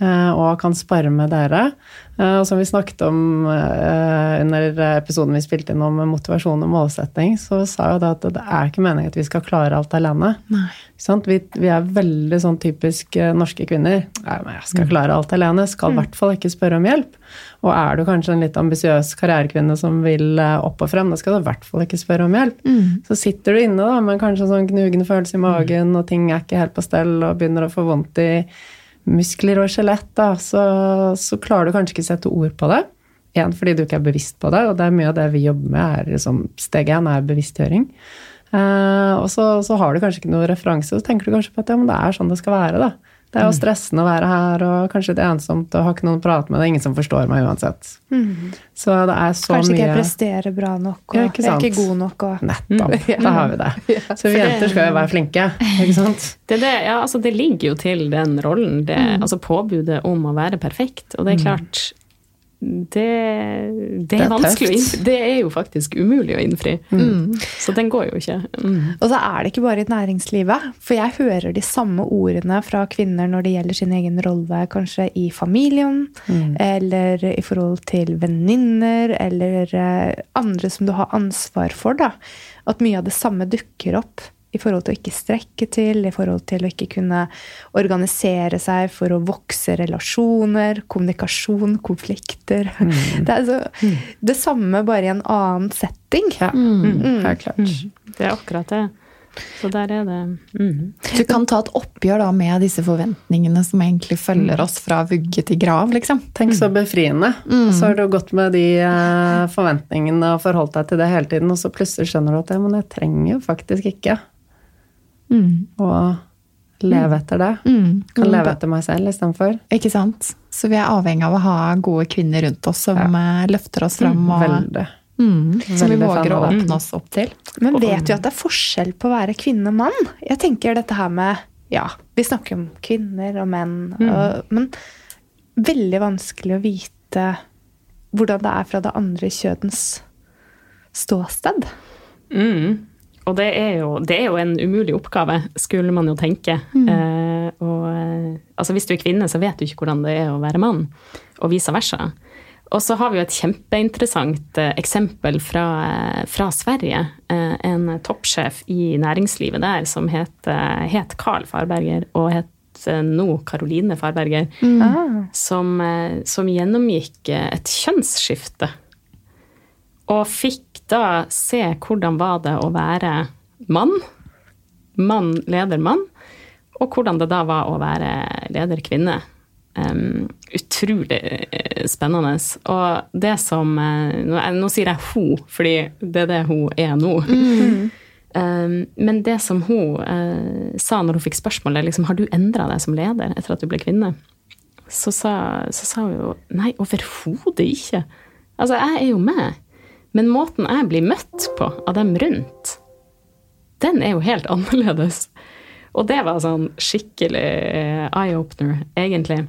Eh, Og kan spare med dere. Eh, Og som vi snakket om eh, under episoden vi spilte inn om motivasjon og målsetting, så sa jo det at det er ikke meningen at vi skal klare alt alene. Vi, vi er veldig sånn typisk norske kvinner. Nei, men jeg skal klare alt alene. Skal i hvert fall ikke spørre om hjelp. Og er du kanskje en litt ambisiøs karrierekvinne som vil opp og frem, da skal du i hvert fall ikke spørre om hjelp. Så sitter du inne da, med kanskje en sånn knugende følelse i magen, og ting er ikke helt på stell, og begynner å få vondt i muskler og skjelett, da, så, så klarer du kanskje ikke sette ord på det. Én fordi du ikke er bevisst på det, og det er mye av det vi jobber med. er liksom, Steg én er bevisstgjøring. Eh, og så, så har du kanskje ikke noe referanse, så tenker du kanskje på at ja, men det er sånn det skal være. da. Det er jo stressende å være her, og kanskje litt ensomt, og har ikke noen å prate med. Det er ingen som forstår meg uansett. Så det er så Kanskje ikke jeg presterer bra nok, og Ja, ikke jeg er ikke god nok. Og... Nettopp. Da har vi det. Så vi jenter skal jo være flinke, ikke sant? Det, det, ja, altså det ligger jo til den rollen, det, altså påbudet om å være perfekt. Og det er klart det, det, Det er er vanskelig å innfri. Det er jo faktisk umulig å innfri. Så den går jo ikke. Mm. Og så er det ikke bare i næringslivet. For jeg hører de samme ordene fra kvinner når det gjelder sin egen rolle, kanskje i familien, eller i forhold til venninner, eller eh, andre som du har ansvar for. da. At mye av det samme dukker opp i forhold til å ikke strekke til, i forhold til å ikke kunne organisere seg for å vokse relasjoner, kommunikasjon, konflikter. Det er så, det samme, bare i en annen setting. Ja, mm, helt klart. Det er akkurat det. Så der er det mm. Du kan ta et oppgjør da med disse forventningene som egentlig følger oss fra vugge til grav, liksom. Tenk så befriende. Så har du gått med de eh, forventningene og forholdt deg til det hele tiden, og så plutselig skjønner du at ja, men jeg trenger jo faktisk ikke å leve etter det. Kan leve etter meg selv istedenfor. Ikke sant? Så vi er avhengig av å ha gode kvinner rundt oss som ja. løfter oss fram, og Veldig. mm, som vi våger å åpne oss opp til. Men vet du at det er forskjell på å være kvinne og mann. Jeg tenker dette her med Ja, vi snakker om kvinner og menn, og, men veldig vanskelig å vite hvordan det er fra det andre kjødens ståsted. Mm. Og det er, jo, det er jo en umulig oppgave, skulle man jo tenke. Eh, og, eh, altså hvis du er kvinne, så vet du ikke hvordan det er å være mann, og vice versa. Og så har vi jo et kjempeinteressant eh, eksempel fra, eh, fra Sverige. Eh, en toppsjef i næringslivet der som het, het Carl Farberger, og het nå Caroline Farberger, mm. som, eh, som gjennomgikk et kjønnsskifte. Og fikk da se hvordan var det å være mann. Mann leder mann. Og hvordan det da var å være leder kvinne. Um, utrolig eh, spennende. Og det som eh, Nå, nå sier jeg hun, fordi det er det hun er nå. Um, men det som hun uh, sa når hun fikk spørsmålet, liksom, har du endra deg som leder etter at du ble kvinne? Så sa, så sa hun jo nei, overhodet ikke. Altså, jeg er jo med. Men måten jeg blir møtt på av dem rundt, den er jo helt annerledes. Og det var sånn skikkelig eye-opener, egentlig.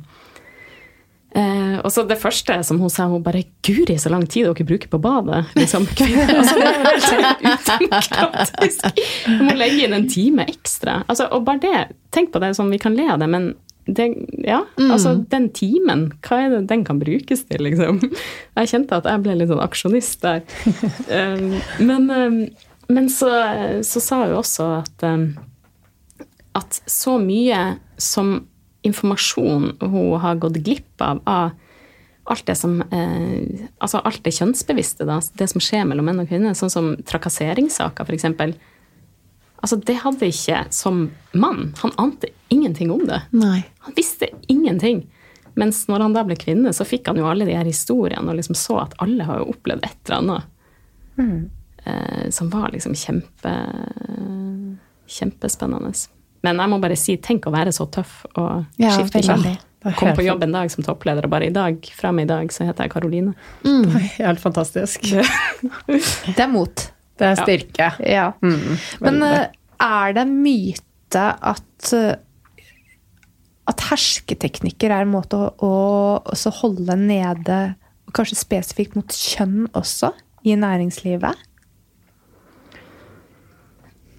Eh, og så det første som hun sa, hun bare 'Guri, så lang tid dere bruker på badet'. Liksom. altså, det er helt. Du må legge inn en time ekstra. Altså, og bare det, tenk på det sånn, vi kan le av det, men det, ja, altså den timen, hva er det den kan brukes til, liksom? Jeg kjente at jeg ble litt sånn aksjonist der. Um, men, um, men så, så sa hun også at um, at så mye som informasjon hun har gått glipp av, av alt det som eh, Altså alt det kjønnsbevisste, da, det som skjer mellom menn og kvinner, sånn som trakasseringssaker, f.eks. Altså, det hadde ikke som mann. Han ante ingenting om det. Nei. Han visste ingenting. Mens når han da ble kvinne, så fikk han jo alle de her historiene og liksom så at alle har jo opplevd et eller annet. Eh, som var liksom kjempe kjempespennende. Men jeg må bare si, tenk å være så tøff og Ja, skifte kjønn. Kom på jobb en dag som toppleder, og bare i dag, fra og med i dag, så heter jeg Karoline. Helt fantastisk. Det er mot. Det er styrke. Ja. Mm, Men eh, er det myte at eh, at hersketeknikker er en måte å, å holde nede, kanskje spesifikt mot kjønn også, i næringslivet?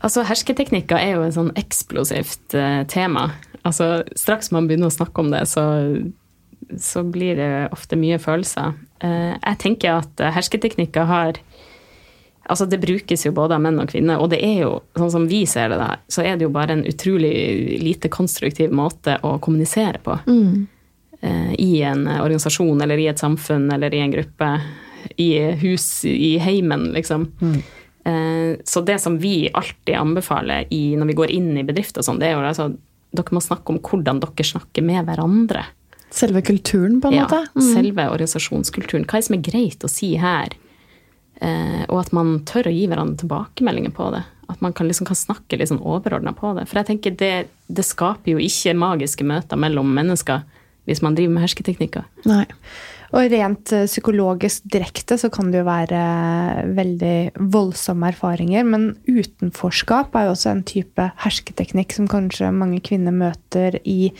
Altså, Hersketeknikker er jo et sånn eksplosivt eh, tema. Altså, Straks man begynner å snakke om det, så, så blir det ofte mye følelser. Eh, jeg tenker at eh, hersketeknikker har Altså, det brukes jo både av menn og kvinner, og det er jo, sånn som vi ser det der, så er det jo bare en utrolig lite konstruktiv måte å kommunisere på. Mm. I en organisasjon eller i et samfunn eller i en gruppe. I hus, i heimen, liksom. Mm. Så det som vi alltid anbefaler i, når vi går inn i bedrifter og sånn, det er jo altså Dere må snakke om hvordan dere snakker med hverandre. Selve kulturen, på en Ja, måte. Mm. Selve organisasjonskulturen. Hva er det som er greit å si her? Eh, og at man tør å gi hverandre tilbakemeldinger på det. At man kan, liksom, kan snakke litt sånn overordna på det. For jeg tenker det, det skaper jo ikke magiske møter mellom mennesker hvis man driver med hersketeknikker. Nei. Og rent eh, psykologisk direkte så kan det jo være veldig voldsomme erfaringer. Men utenforskap er jo også en type hersketeknikk som kanskje mange kvinner møter i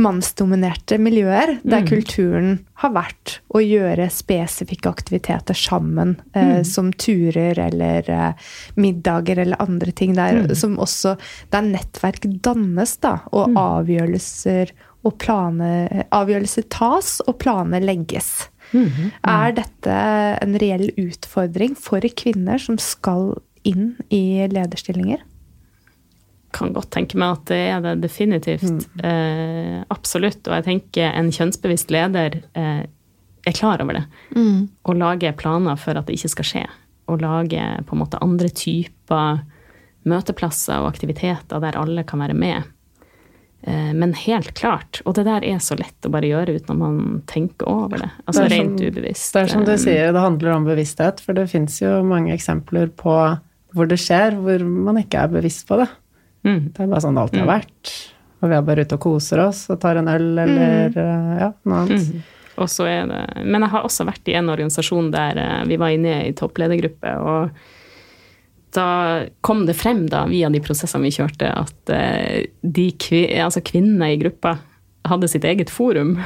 mannsdominerte miljøer, der kulturen har vært å gjøre spesifikke aktiviteter sammen, eh, som turer eller eh, middager eller andre ting der, som også Der nettverk dannes, da, og avgjørelser og planer, avgjørelser tas og planer legges. Er dette en reell utfordring for kvinner som skal inn i lederstillinger? Kan godt tenke meg at det er det definitivt. Eh, absolutt. Og jeg tenker en kjønnsbevisst leder eh, er klar over det. Og lager planer for at det ikke skal skje. Og lager på en måte andre typer møteplasser og aktiviteter der alle kan være med. Eh, Men helt klart, og det der er så lett å bare gjøre uten at man tenker over det. Altså Det rent som- ubevisst. Det er som du Eh, sier, det handler om bevissthet, for det fins jo mange eksempler på hvor det skjer, hvor man ikke er bevisst på det. Mm. Det er bare sånn det alltid har vært. Og vi er bare ute og koser oss og tar en øl eller mm. ja, noe annet. Mm. Og så er det Men jeg har også vært i en organisasjon der eh, vi var inne i toppledergruppe, og da kom det frem da, via de prosessene vi kjørte, at eh, de altså kvinnene i gruppa hadde sitt eget forum.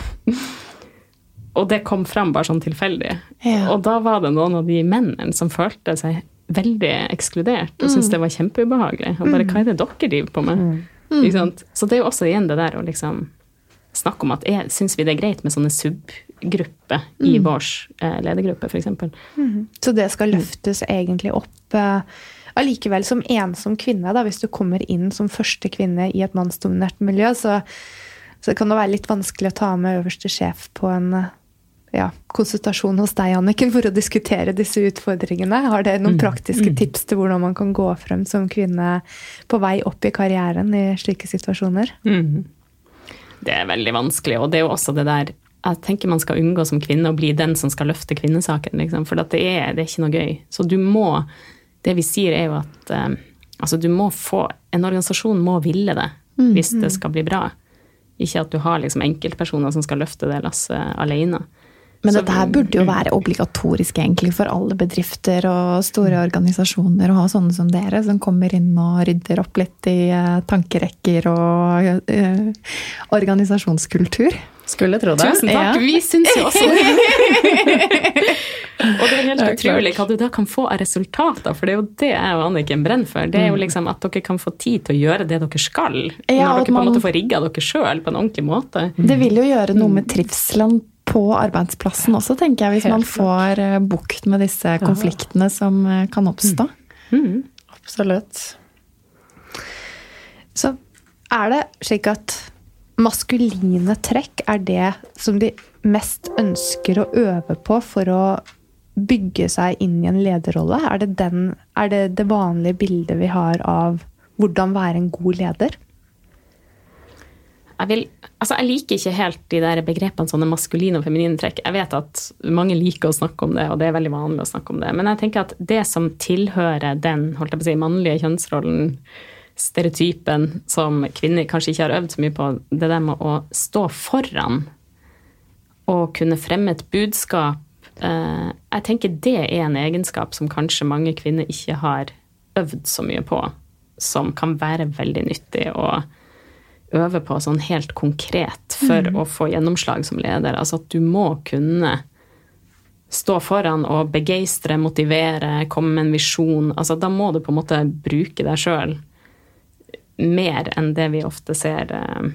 og det kom frem bare sånn tilfeldig. Ja. Og da var det noen av de mennene som følte seg veldig ekskludert og syntes det var kjempeubehagelig. Og bare hva er det dere driver på med? Sant? Så det er jo også igjen det der å liksom snakke om at syns vi det er greit med sånne subgrupper i vår eh, ledergruppe, f.eks. Så det skal løftes egentlig opp eh, allikevel som ensom kvinne. Da. Hvis du kommer inn som første kvinne i et mannsdominert miljø, så, så kan det være litt vanskelig å ta med øverste sjef på en eh, ja, konsultasjon hos deg, Anniken, for å diskutere disse utfordringene. Har dere noen praktiske tips til hvordan man kan gå frem som kvinne på vei opp i karrieren i slike situasjoner? Det er veldig vanskelig, og det er jo også det der jeg tenker man skal unngå som kvinne å bli den som skal løfte kvinnesaken, liksom, for det, er, det er ikke noe gøy. Så du må Det vi sier, er jo at eh, altså du må få En organisasjon må ville det hvis det skal bli bra. Ikke at du har liksom enkeltpersoner som skal løfte det lasset alene. Men Så- dette her burde jo være obligatorisk egentlig for alle bedrifter og store organisasjoner å ha sånne som dere, som kommer inn og rydder opp litt i eh, tankerekker og eh, organisasjonskultur. Skulle tro det. Tusen takk! Ja. Vi syns jo også det. og det er helt Det er utrolig klart. hva du da kan få av resultater, for det er jo det jeg og Anniken brenner for. Det er jo liksom at dere kan få tid til å gjøre det dere skal. Ja, når dere på en måte får rigga dere sjøl på en ordentlig måte. Det vil jo gjøre noe med trivselen på arbeidsplassen også, tenker jeg, hvis man får eh, bukt med disse konfliktene som eh, kan oppstå. Absolutt. Så er det slik at maskuline trekk er det som de mest ønsker å øve på for å bygge seg inn i en lederrolle? Er det, den, er det det vanlige bildet vi har av hvordan være en god leder? Jeg, vil, altså jeg liker ikke helt de der begrepene sånne maskuline og feminine trekk. Jeg vet at mange liker å snakke om det, og det er veldig vanlig å snakke om det. Men jeg tenker at det som tilhører den holdt jeg på å si, mannlige kjønnsrollen, stereotypen, som kvinner kanskje ikke har øvd så mye på, det der med å stå foran og kunne fremme et budskap eh, Jeg tenker det er en egenskap som kanskje mange kvinner ikke har øvd så mye på, som kan være veldig nyttig å øve på sånn helt konkret for å få gjennomslag som leder. Altså at du må kunne stå foran og begeistre, motivere, komme med en visjon. Altså da må du på en måte bruke deg sjøl mer enn det vi ofte ser eh,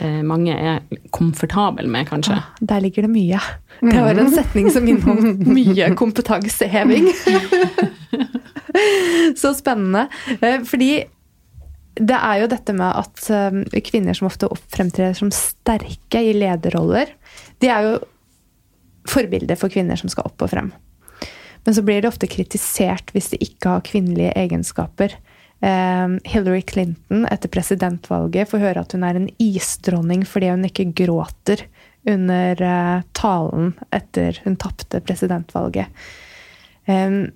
eh, mange er komfortable med, kanskje. Der ligger det mye. Det var en setning som inneholdt mye kompetanseheving. Så spennende. Eh, Fordi det er jo dette med at kvinner som ofte fremtrer som sterke i lederroller, de er jo forbilder for kvinner som skal opp og frem. Men så blir det ofte kritisert hvis de ikke har kvinnelige egenskaper. Eh, Hillary Clinton etter presidentvalget får høre at hun er en isdronning fordi hun ikke gråter under eh, talen etter hun tapte presidentvalget. Eh,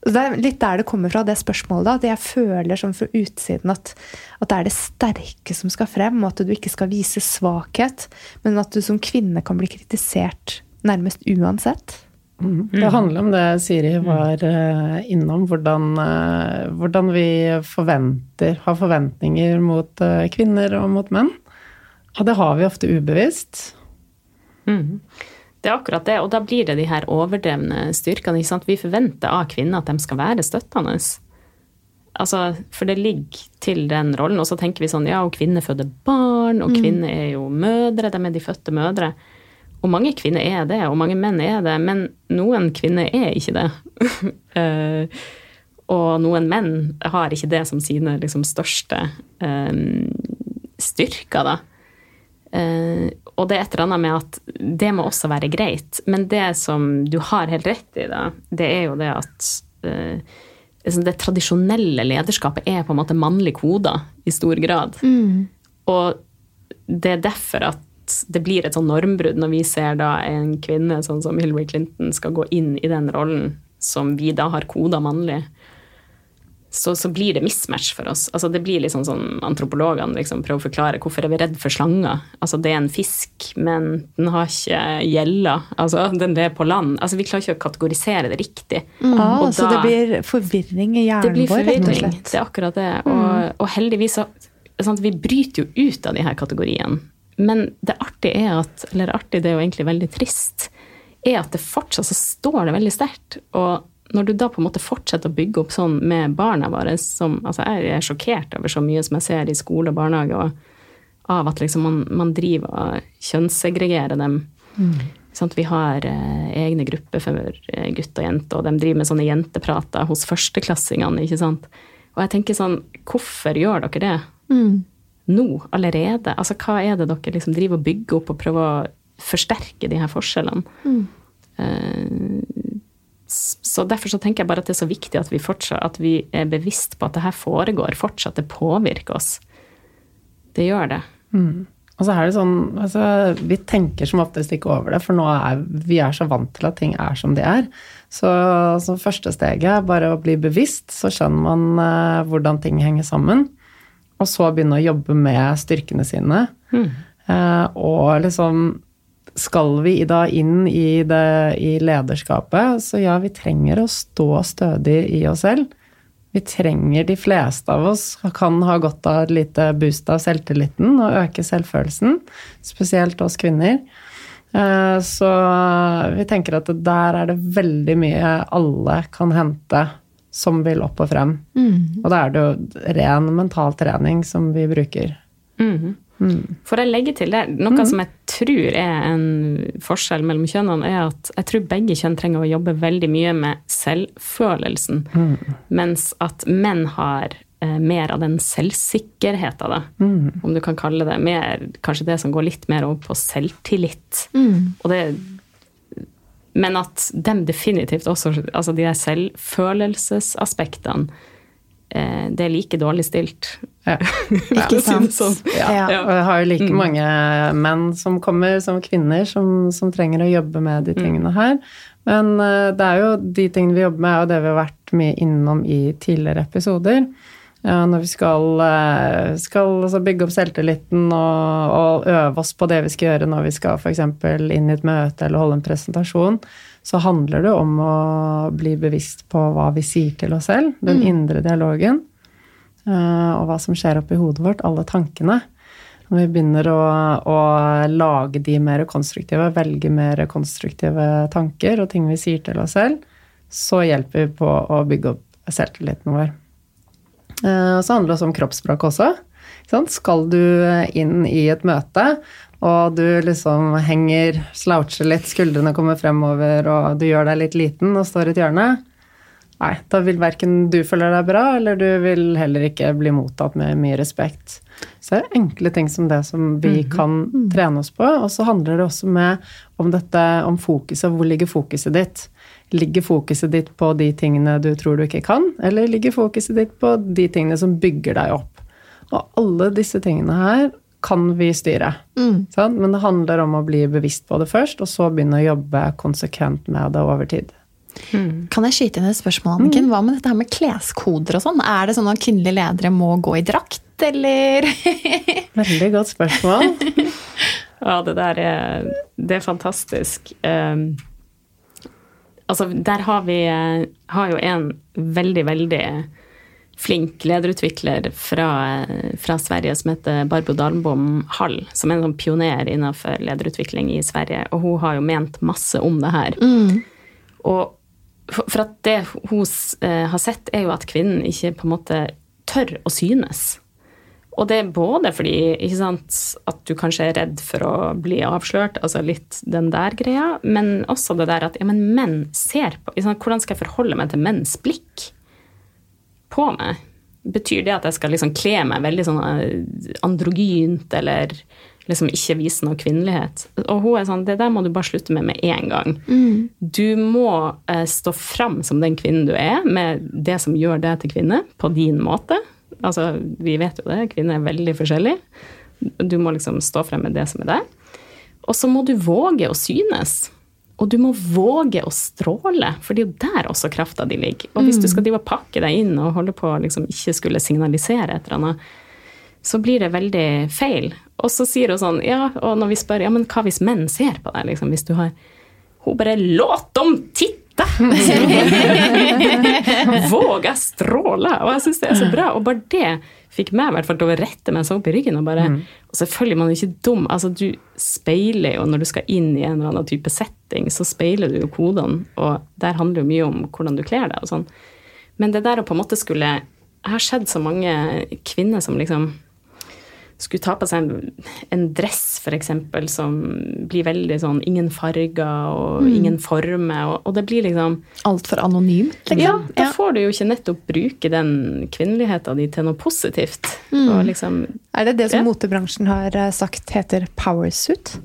Det er litt der det kommer fra, det spørsmålet. At jeg føler som fra utsiden at, at det er det sterke som skal frem, og at du ikke skal vise svakhet. Men at du som kvinne kan bli kritisert nærmest uansett. Mm. Det handler om det Siri var uh, innom, hvordan, uh, hvordan, vi forventer, har forventninger mot uh, kvinner og mot menn. Og det har vi ofte ubevisst. Mm. Det er akkurat det, og da blir det de her overdrevne styrkene. Ikke sant? Vi forventer av kvinner at de skal være støttende. Altså, for det ligger til den rollen. Og så tenker vi sånn ja, og kvinner føder barn, og mm. kvinner er jo mødre, de er de fødte mødre. Og mange kvinner er det, og mange menn er det, men noen kvinner er ikke det. uh, og noen menn har ikke det som sine liksom, største um, styrker, da. Uh, og det er et eller annet med at det må også være greit. Men det som du har helt rett i, da, det er jo det at uh, det tradisjonelle lederskapet er på en måte mannlig koder i stor grad. Mm. Og det er derfor at det blir et sånn normbrudd når vi ser da en kvinne sånn som Hillary Clinton skal gå inn i den rollen som vi da har koda mannlig så, så, blir det mismatch for oss. Altså, det blir liksom sånn Antropologene liksom prøver å forklare hvorfor er vi redd for slanger. Altså, det er en fisk, men den har ikke gjeller. Altså, den er på land. Altså, vi klarer ikke å kategorisere det riktig. Mm. Ah, da, så det blir forvirring i hjernen vår? Det blir forvirring, det er akkurat det. Og, mm. og heldigvis så sånn, Vi bryter jo ut av de her kategoriene. Men det artige er at Eller artig, det er jo egentlig veldig trist. Er at det fortsatt så står det veldig sterkt. Og når du da på en måte fortsetter å bygge opp sånn med barna våre som, altså Jeg er sjokkert over så mye som jeg ser i skole og barnehage, og av at liksom man, man driver og kjønnssegregerer dem. Mm. Sånn vi har eh, egne grupper for gutt og jente, og de driver med sånne jenteprater hos førsteklassingene. ikke sant? Og jeg tenker sånn, hvorfor gjør dere det mm. Nå, allerede? Altså, Hva er det dere liksom driver og bygger opp og prøver å forsterke de her forskjellene? Mm. Eh, så derfor så tenker jeg bare at det er så viktig at vi, fortsatt, at vi er bevisst på at det her foregår fortsatt. Det påvirker oss. Det gjør det. Mm. Og så er det sånn altså, Vi tenker som oftest ikke over det, for nå er vi er så vant til at ting er som de er. Så, så første steget er bare å bli bevisst, så skjønner man uh, hvordan ting henger sammen. Og så begynne å jobbe med styrkene sine. Mm. Uh, og liksom skal vi da inn i, det, i lederskapet, så ja, vi trenger å stå stødig i oss selv. Vi trenger, de fleste av oss kan ha godt av et lite boost av selvtilliten og øke selvfølelsen, spesielt oss kvinner. Eh, så vi tenker at der er det veldig mye alle kan hente som vil opp og frem. Mm. Og da er det jo ren mental trening som vi bruker. Mm. Mm. For jeg legger til det, noe mm. som jeg tror er en forskjell mellom kjønnene, er at jeg tror begge kjønn trenger å jobbe veldig mye med selvfølelsen, mm. mens at menn har eh, mer av den selvsikkerheten, da. Mm. Om du kan kalle det mer Kanskje det som går litt mer over på selvtillit. Mm. Og det men at dem definitivt også Altså de der selvfølelsesaspektene Eh, det er like dårlig stilt. Ja. Ikke sant? Sånn. Ja. ja. Og jeg har jo like mm. mange menn som kommer som kvinner, som, som, trenger å jobbe med de mm. tingene her. Men uh, det er jo de tingene vi jobber med, og det vi har vært mye innom i tidligere episoder. Ja, når vi skal, uh, skal altså bygge opp selvtilliten og, og, øve oss på det vi skal gjøre når vi skal f.eks. inn i et møte eller holde en presentasjon, så handler det om å bli bevisst på hva vi sier til oss selv. Den mm. indre dialogen. Eh, og hva som skjer oppi hodet vårt. Alle tankene. Når vi begynner å, å, lage de mer konstruktive, velge mer konstruktive tanker og ting vi sier til oss selv, så hjelper vi på å bygge opp selvtilliten vår. Eh, så handler det også om kroppsspråk også. Skal du inn i et møte og du liksom henger, sloucher litt, skuldrene kommer fremover, og du gjør deg litt liten og står i et hjørne, nei, da vil verken du føle deg bra, eller du vil heller ikke bli mottatt med mye respekt. Så det er enkle ting som det som vi mhm. kan trene oss på. Og så handler det også med om dette, om fokuset. Hvor ligger fokuset ditt? Ligger fokuset ditt på de tingene du tror du ikke kan, eller ligger fokuset ditt på de tingene som bygger deg opp? Og alle disse tingene her kan vi styre. Mm. Men det handler om å bli bevisst på det først, og så begynne å jobbe konsekvent med det over tid. Kan jeg skyte inn et spørsmål, Anniken? Hva med dette her med kleskoder og sånn? Er det sånn at kvinnelige ledere må gå i drakt, eller? Veldig godt spørsmål. Ja, det der er, det er fantastisk. Um, altså, der har vi har jo en veldig, veldig flink lederutvikler fra, fra Sverige som heter Barbro Dalbom Hall, som er en sånn pioner innenfor lederutvikling i Sverige. Og hun har jo ment masse om det her. Mm. Og for at det hun eh, har sett, er jo at kvinnen ikke på en måte tør å synes. Og det er både fordi sant, at du kanskje er redd for å bli avslørt, altså litt den der greia, men også det der at ja, men menn ser på sant, Hvordan skal jeg forholde meg til menns blikk på meg? Betyr det at jeg skal liksom kle meg veldig sånn eh, androgynt, eller liksom ikke vise noe kvinnelighet. Og hun er sånn Det der må du bare slutte med med en gang. Mm. Du må eh, stå fram som den kvinnen du er, med det som gjør deg til kvinne, på din måte. Altså, vi vet jo det, kvinner er veldig forskjellige. Du må liksom stå frem med det som er deg. Og så må du våge å synes. Og du må våge å stråle, for det er jo der også krafta di ligger. Og hvis du skal drive og pakke deg inn og holde på å liksom ikke skulle signalisere et eller annet, så blir det veldig feil. Og så sier hun sånn, ja, og når vi spør ja, men hva hvis menn ser på deg, liksom, hvis du har Hun bare Låt dem titte! Våga stråle! Og jeg syns det er så bra. Og bare det fikk meg i hvert fall til å rette meg opp i ryggen. Og bare, og selvfølgelig, man er ikke dum. altså Du speiler jo når du skal inn i en eller annen type setting, så speiler du jo kodene. Og der handler jo mye om hvordan du kler deg og sånn. Men det der å på en måte skulle Jeg har sett så mange kvinner som liksom skulle ta på seg en, en dress, f.eks., som blir veldig sånn ingen farger og ingen former, og, og det blir liksom Altfor anonymt? Liksom. Ja, da får du jo ikke nettopp bruke den kvinneligheta di til noe positivt. Og liksom Er det det som Ja. motebransjen har eh, sagt heter powersuit?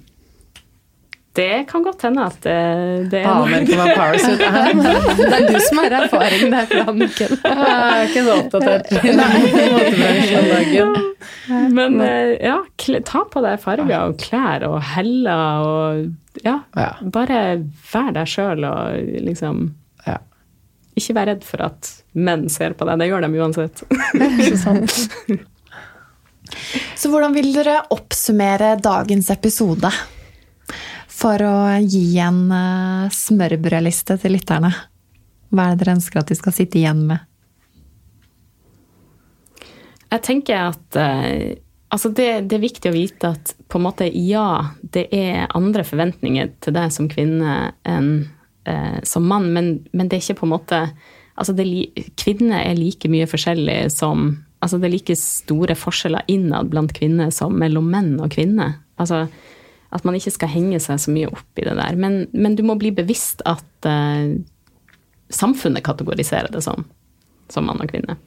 Det kan godt hende at det, det er Aner ikke hva powersuit er. Det er du som har erfaring derfra, Mikkel. Jeg er ikke så oppdatert. Men eh, ja, ta på deg farger og klær og heller og ja, Ja. bare vær deg sjøl og liksom Ikke vær redd for at menn ser på deg. Det gjør de uansett. Så hvordan vil dere oppsummere dagens episode? For å gi en uh, smørbrødliste til lytterne. Hva er det dere ønsker at de skal sitte igjen med? Jeg tenker at eh, altså det, det er viktig å vite at på en måte ja, det er andre forventninger til deg som kvinne enn eh, som mann, men, men det er ikke på en måte altså det, er Kvinner er like mye forskjellig som altså Det er like store forskjeller innad blant kvinner som mellom menn og kvinner. Altså at man ikke skal henge seg så mye opp i det der. Men, men du må bli bevisst at uh, samfunnet kategoriserer det som, som mann og kvinne.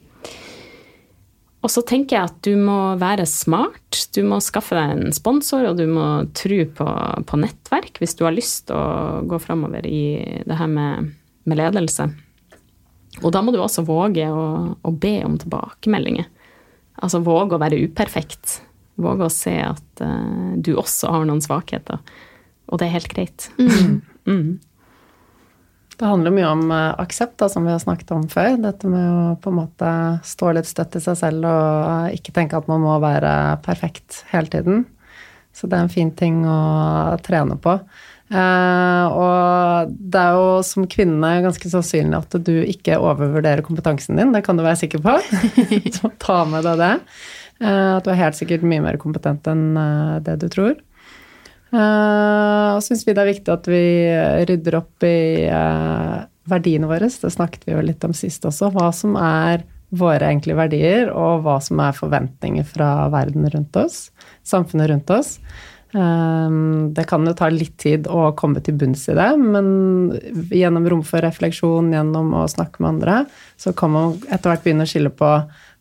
Og så tenker jeg at du må være smart. Du må skaffe deg en sponsor, og du må tro på, på nettverk hvis du har lyst til å gå framover i det her med, med ledelse. Og da må du også våge å, å be om tilbakemeldinger. Altså våge å være uperfekt. Våge å se at uh, du også har noen svakheter. Og det er helt greit. Mm. Det handler mye om eh, aksept, da, som vi har snakket om før. Dette med å på en måte stå litt støtt i seg selv og ikke tenke at man må være perfekt hele tiden. Så det er en fin ting å trene på. Eh, og det er jo som kvinne ganske sannsynlig at du ikke overvurderer kompetansen din. Det kan du være sikker på. Ta med deg det. Eh, at du er helt sikkert mye mer kompetent enn eh, det du tror. Uh, og syns vi det er viktig at vi rydder opp i eh, verdiene våre. Det snakket vi jo litt om sist også. Hva som er våre egentlige verdier, og hva som er forventninger fra verden rundt oss. Samfunnet rundt oss. Det kan jo ta litt tid å komme til bunns i det, men gjennom rom for refleksjon, gjennom å snakke med andre, så kan man etter hvert begynne å skille på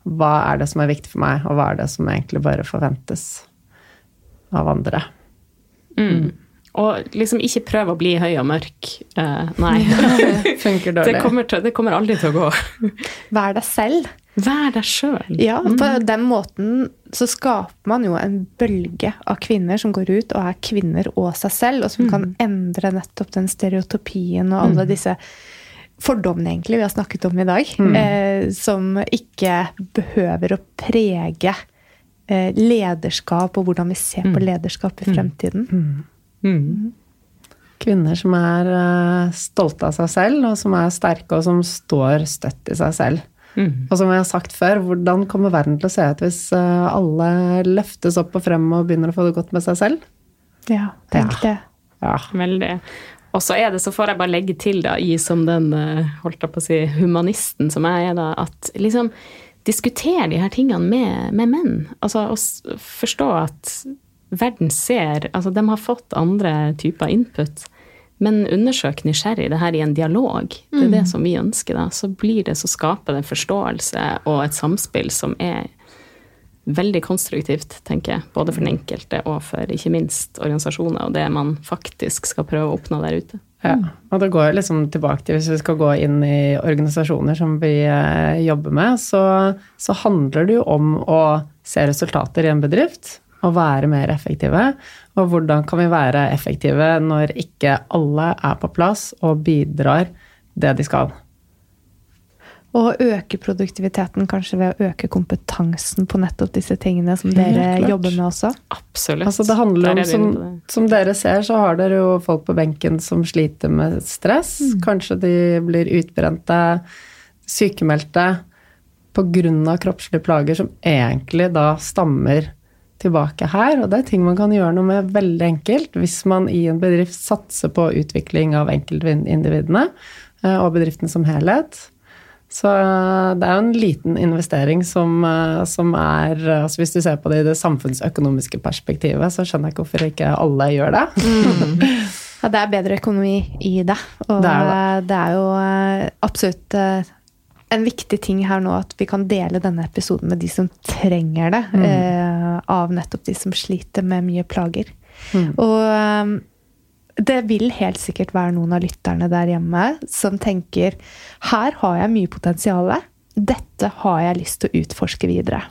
hva er det som er viktig for meg, og hva er det som egentlig bare forventes av andre. Mm. Og liksom ikke prøv å bli høy og mørk. Uh, nei. Funker Det kommer, til, det kommer aldri til å gå. Vær deg selv. Vær deg sjøl. Ja, på den måten så skaper man jo en bølge av kvinner som går ut og er kvinner og seg selv, og som kan endre nettopp den stereotypien og alle disse fordommene egentlig vi har snakket om i dag, eh, som ikke behøver å prege eh, lederskap og hvordan vi ser på lederskap i fremtiden. Mm. Kvinner som er uh, stolte av seg selv, og som er sterke, og som står støtt i seg selv. Mm. Og som jeg har sagt før, hvordan kommer verden til å se ut hvis eh, alle løftes opp og frem og begynner å få det godt med seg selv? Ja, tenk Ja. det. Ja. Veldig. Og så er det, så får jeg bare legge til, da, i som den eh, holdt jeg på å si, humanisten som jeg er, da, at liksom diskuter de her tingene med, med menn. Altså å forstå at verden ser Altså, de har fått andre typer input. Men undersøk nysgjerrig det her i en dialog. Det er det som vi ønsker, da. Så blir det, så skaper det en forståelse og et samspill som er veldig konstruktivt, tenker jeg. Både for den enkelte og for ikke minst organisasjoner og det man faktisk skal prøve å oppnå der ute. Ja, og det går liksom tilbake til hvis vi skal gå inn i organisasjoner som vi eh, jobber med, så, så handler det jo om å se resultater i en bedrift og være mer effektive. Og hvordan kan vi være effektive når ikke alle er på plass og bidrar det de skal. Og øke produktiviteten kanskje ved å øke kompetansen på nettopp disse tingene som dere jobber med også. Absolutt. Altså det handler om, som, som dere ser, så har dere jo folk på benken som sliter med stress. Kanskje de blir utbrente, sykemeldte pga. kroppslige plager som egentlig da stammer tilbake her. Og det er ting man kan gjøre noe med veldig enkelt hvis man i en bedrift satser på utvikling av enkeltindividene eh, og bedriften som helhet. Så eh, det er jo en liten investering som, eh, som er eh, altså Hvis du ser på det i det samfunnsøkonomiske perspektivet, så skjønner jeg ikke hvorfor ikke alle gjør det. Ja, det er bedre økonomi i det. Og Det det er er, jo absolutt en viktig ting her nå at vi kan dele denne episoden med de som trenger det. eh, av nettopp de som sliter med mye plager. Og eh, det vil helt sikkert være noen av lytterne der hjemme som tenker her har jeg mye potensial. Dette har jeg lyst til å utforske videre.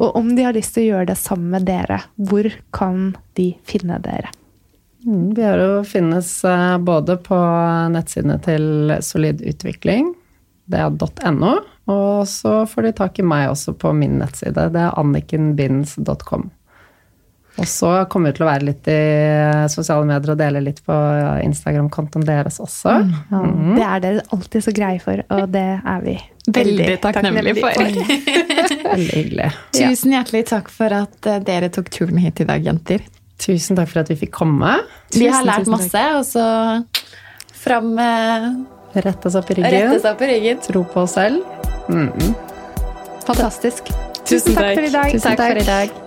Og om de har lyst til å gjøre det sammen med dere, hvor kan de finne dere? Mm, Vi har jo finnes både på nettsidene til Solid Utvikling, det er .no, og så får de tak i meg også på min nettside, det er annikenbinds.com. Og så kommer vi til å være litt i sosiale medier og dele litt på Instagram-kontoen deres også. Ja, Det er dere alltid så greie for, og det er vi Veldig takknemlig for. Veldig hyggelig. Tusen hjertelig takk for at eh, dere tok turen hit i dag, jenter. Tusen takk for at vi fikk komme. Vi har lært masse, og så fram med Rette oss opp i ryggen. Seg på ryggen. Tro på oss selv. Mm. Fantastisk. Tusen takk for i dag. Tusen takk for i dag.